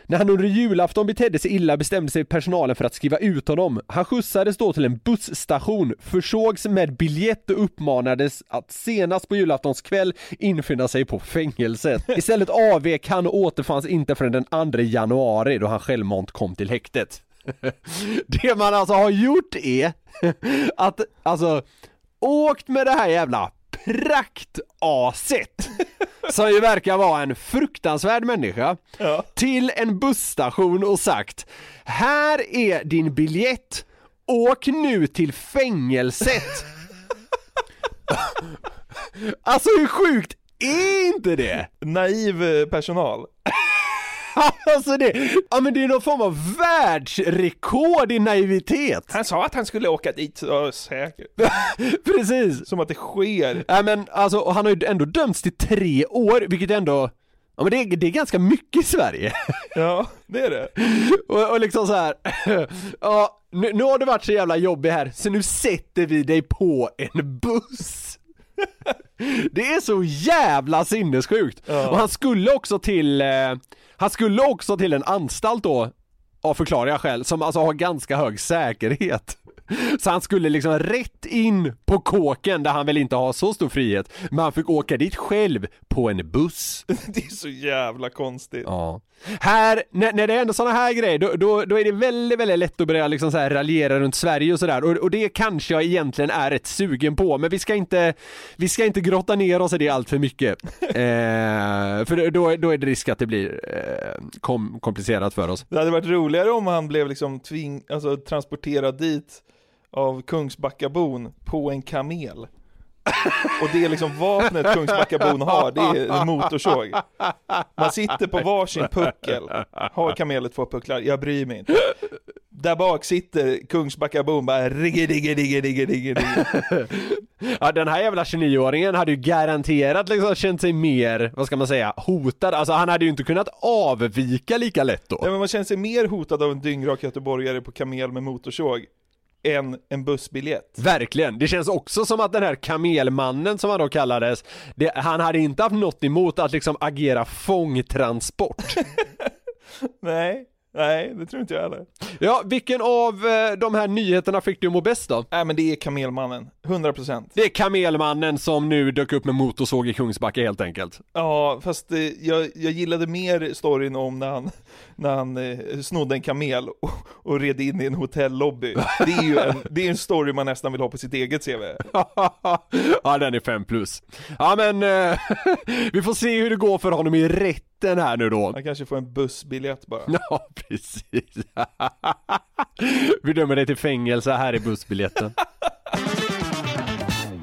När han under julafton betedde sig illa bestämde sig personalen för att skriva ut honom. Han skjutsades då till en busstation, försågs med biljett och uppmanades att senast på julaftons kväll infinna sig på fängelset. Istället avvek han och återfanns inte förrän den 2 januari då han självmant kom till häktet. <laughs> Det man alltså har gjort är <laughs> att, alltså, åkt med det här jävla praktaset som ju verkar vara en fruktansvärd människa till en busstation och sagt Här är din biljett, åk nu till fängelset! <laughs> alltså hur sjukt är inte det? Naiv eh, personal. <laughs> alltså det, ja men det är någon form av världsrekord i naivitet. Han sa att han skulle åka dit, så säkert. <laughs> Precis. Som att det sker. Nej men alltså, han har ju ändå dömts till tre år, vilket ändå Ja men det är, det är ganska mycket i Sverige. <laughs> Ja, det är det. och, och liksom så här. ja, nu, nu har det varit så jävla jobbigt här, så nu sätter vi dig på en buss. Det är så jävla sinnessjukt! Och han skulle också till, eh, han skulle också till en anstalt då, av förklarliga skäl, som alltså har ganska hög säkerhet. Så han skulle liksom rätt in på kåken där han väl inte har så stor frihet, men han fick åka dit själv på en buss. <laughs> Det är så jävla konstigt. Ja. Här, när, när det är ändå sådana här grejer, då, då, då är det väldigt, väldigt lätt att börja liksom så här raljera runt Sverige och sådär. Och, och det kanske jag egentligen är rätt sugen på, men vi ska inte, vi ska inte grotta ner oss i det allt för mycket. <laughs> eh, för då, då är det risk att det blir eh, kom, komplicerat för oss. Det hade varit roligare om han blev liksom tving, alltså transporterad dit av Kungsbackabon på en kamel. Och det är liksom vapnet Kungsbackabon har, det är motorsåg. Man sitter på varsin puckel. Har kamelet två pucklar? Jag bryr mig inte. Där bak sitter Kungsbackabon bara rigge digge digge digge digge. Ja den här jävla 29-åringen hade ju garanterat liksom känt sig mer, vad ska man säga, hotad. Alltså han hade ju inte kunnat avvika lika lätt då. Ja men man känner sig mer hotad av en dyngrak göteborgare på kamel med motorsåg än en bussbiljett. Verkligen, det känns också som att den här kamelmannen som han då kallades, det, han hade inte haft något emot att liksom agera fångtransport. <laughs> Nej, Nej, det tror inte jag heller. Ja, vilken av eh, de här nyheterna fick du må bäst då? Nej men det är Kamelmannen, 100%. Det är Kamelmannen som nu dök upp med motorsåg i Kungsbacka helt enkelt. Ja, fast eh, jag, jag gillade mer storyn om när han, när han eh, snodde en kamel och, och red in i en hotellobby. Det är ju en, <laughs> det är en story man nästan vill ha på sitt eget CV. <laughs> ja, den är 5 plus. Ja men, <laughs> vi får se hur det går för honom i rätten här nu då. Han kanske får en bussbiljett bara. <laughs> Ja, precis. <laughs> vi dömer dig till fängelse här i bussbiljetten. <laughs>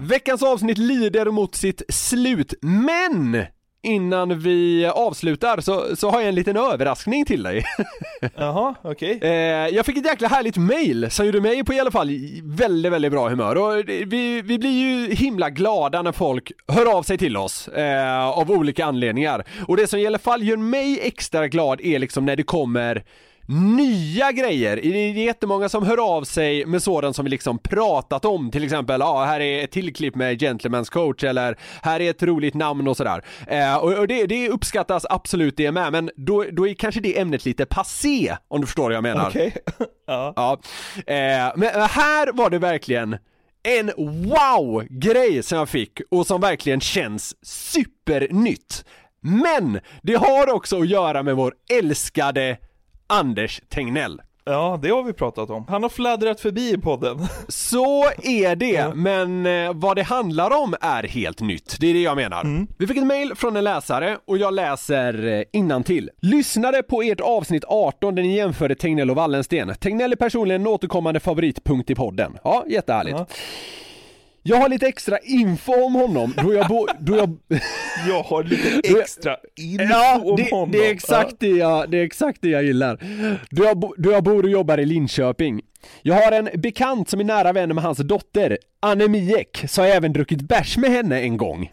Veckans avsnitt lider mot sitt slut, men innan vi avslutar så, så har jag en liten överraskning till dig. <laughs> Jaha, okej. Eh, jag fick ett jäkla härligt mail som gjorde mig på i alla fall väldigt, väldigt bra humör och vi, vi blir ju himla glada när folk hör av sig till oss eh, av olika anledningar. Och det som i alla fall gör mig extra glad är liksom när det kommer nya grejer. Det är jättemånga som hör av sig med sådant som vi liksom pratat om, till exempel ja, här är ett till klipp med Gentleman's coach eller här är ett roligt namn och sådär. Eh, och och det, det uppskattas absolut det med, men då, då är kanske det ämnet lite passé, om du förstår vad jag menar. Okej. <laughs> ja. Ja. Eh, men här var det verkligen en wow-grej som jag fick och som verkligen känns supernytt. Men det har också att göra med vår älskade Anders Tegnell. Ja, det har vi pratat om. Han har fladdrat förbi i podden. Så är det, men eh, vad det handlar om är helt nytt. Det är det jag menar. Vi fick ett mail från en läsare och jag läser innan till. Lyssnade på ert avsnitt 18 där ni jämförde Tegnell och Wallensten. Tegnell är personligen en återkommande favoritpunkt i podden. Ja, jättehärligt. Jag har lite extra info om honom då jag bo, då jag... <laughs> Jag har lite extra info ja, om det, honom. Det är exakt det jag, det är exakt det jag gillar. Då jag, bo- då jag bor och jobbar i Linköping. Jag har en bekant som är nära vän med hans dotter, Anne Miek, så har jag även druckit bärs med henne en gång.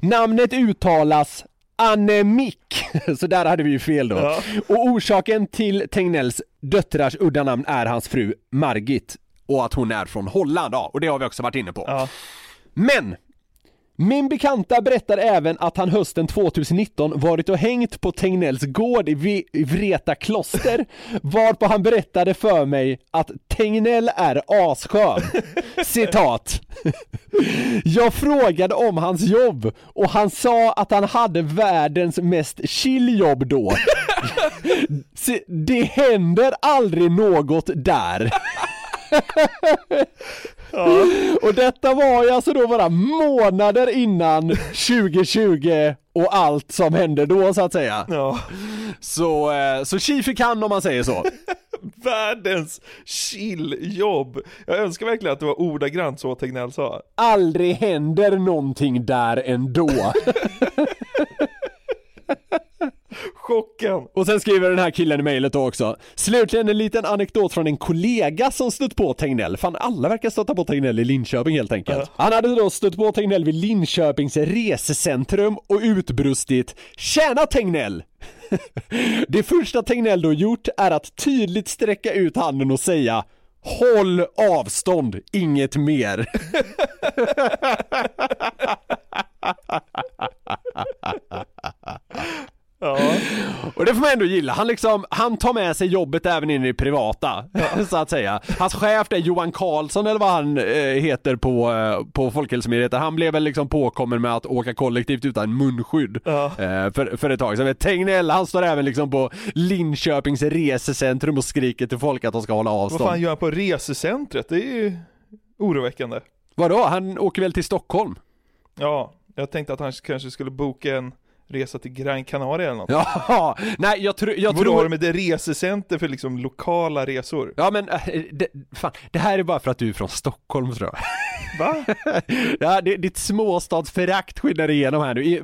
Namnet uttalas Annemik, <laughs> så där hade vi ju fel då. Ja. Och orsaken till Tegnells döttrars udda namn är hans fru Margit och att hon är från Holland, ja, och det har vi också varit inne på. Ja. Men! Min bekanta berättar även att han hösten 2019 varit och hängt på Tegnells gård i Vreta kloster, <laughs> varpå han berättade för mig att Tegnell är asskön. <laughs> Citat. Jag frågade om hans jobb och han sa att han hade världens mest chill jobb då. <laughs> Det händer aldrig något där. Och detta var ju alltså då bara månader innan 2020 och allt som hände då så att säga. Ja. Så, eh, så tji fick han om man säger så. <laughs> Världens chilljobb. Jag önskar verkligen att det var ordagrant så Tegnell sa. Aldrig händer någonting där ändå. <laughs> Chocken. Och sen skriver den här killen i mejlet också. Slutligen en liten anekdot från en kollega som stött på Tegnell. Fan alla verkar stöta på Tegnell i Linköping helt enkelt. Han hade då stött på Tegnell vid Linköpings resecentrum och utbrustit Tjäna Tegnell! <laughs> Det första Tegnell då gjort är att tydligt sträcka ut handen och säga Håll avstånd, inget mer. <laughs> <laughs> Ja. Och det får man ändå gilla, han liksom, han tar med sig jobbet även in i det privata, <laughs> så att säga. Hans chef är Johan Karlsson eller vad han eh, heter på, eh, på Folkhälsomyndigheten, han blev väl liksom påkommen med att åka kollektivt utan munskydd Ja. eh, för, för ett tag sedan. Tegnell, han står även liksom på Linköpings resecentrum och skriker till folk att de ska hålla Vad avstånd. fan gör han på resecentret? Det är ju oroväckande. Vadå, han åker väl till Stockholm? Ja, jag tänkte att han kanske skulle boka en resa till Gran Canaria eller något. Ja, <laughs> nej jag, tror jag tror... har de ett resecenter för liksom lokala resor? Ja men, äh, det, fan, det här är bara för att du är från Stockholm tror jag. <laughs> Va? <laughs> Ja, det, ditt småstadsförakt skiner igenom här nu. I,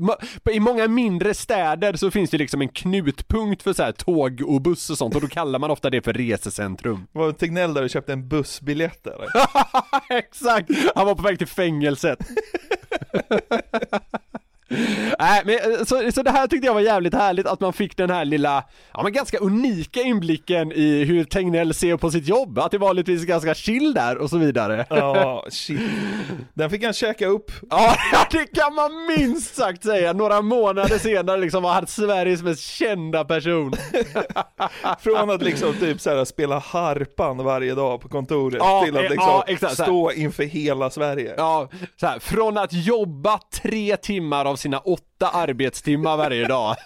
I många mindre städer så finns det liksom en knutpunkt för så här tåg och buss och sånt och då kallar man ofta det för resecentrum. Var Tegnell där och köpte en bussbiljett eller? Exakt! Han var på väg till fängelset. Nej, men eh, så, så det här tyckte jag var jävligt härligt att man fick den här lilla, ja men ganska unika inblicken i hur Tegnell ser på sitt jobb, att det vanligtvis är ganska chill där och så vidare. Ja, shit. Den fick han käka upp. <laughs> Ja, det kan man minst sagt säga. Några månader senare liksom var han Sveriges mest kända person. <laughs> Från att liksom typ så här, spela harpan varje dag på kontoret Ja, till att eh, liksom ja, exakt, stå inför hela Sverige. Ja, så här, från att jobba tre timmar av sina åtta arbetstimmar varje dag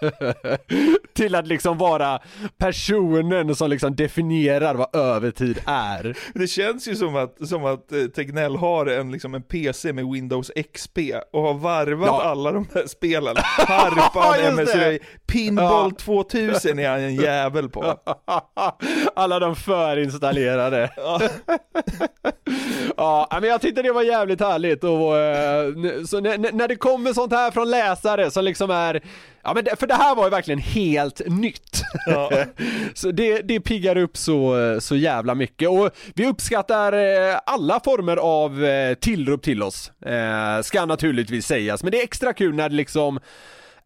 <laughs> till att liksom vara personen som liksom definierar vad övertid är. Det känns ju som att, som att eh, Tegnell har en, liksom en PC med Windows XP och har varvat Ja. alla de här spelen. <laughs> Harpan. MSI, Pinball Ja. 2000 är han en jävel på. <laughs> Alla de förinstallerade. ja, men jag tyckte det var jävligt härligt och eh, så när, när det kommer sånt här från läsare som liksom är Ja men det, för det här var ju verkligen helt nytt. <laughs> så det, det piggar upp så, så jävla mycket och vi uppskattar eh, alla former av eh, tillrop till oss. Eh, ska naturligtvis sägas, men det är extra kul när det liksom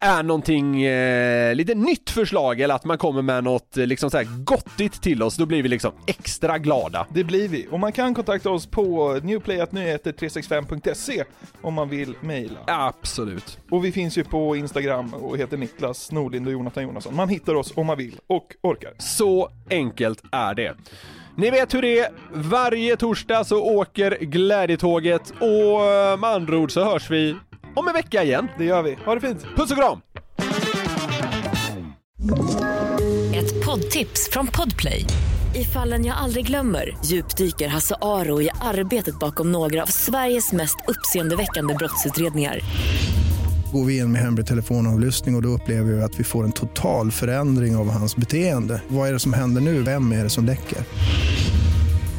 är någonting eh, lite nytt förslag eller att man kommer med något eh, liksom så här gottigt till oss, då blir vi liksom extra glada. Det blir vi. Och man kan kontakta oss på newplayatnyheter365.se om man vill mejla. Absolut. Och vi finns ju på Instagram och heter Niklas Norlind och Jonathan Jonasson. Man hittar oss om man vill och orkar. Så enkelt är det. Ni vet hur det är, varje torsdag så åker glädjetåget och eh, med andra ord så hörs vi om en vecka igen. Det gör vi. Ha det fint. Puss och kram! Ett poddtips från Podplay. I fallen jag aldrig glömmer djupdyker Hasse Aro i arbetet bakom några av Sveriges mest uppseendeväckande brottsutredningar. Går vi in med hemlig telefonavlyssning och, och då upplever vi att vi får en total förändring av hans beteende. Vad är det som händer nu? Vem är det som läcker?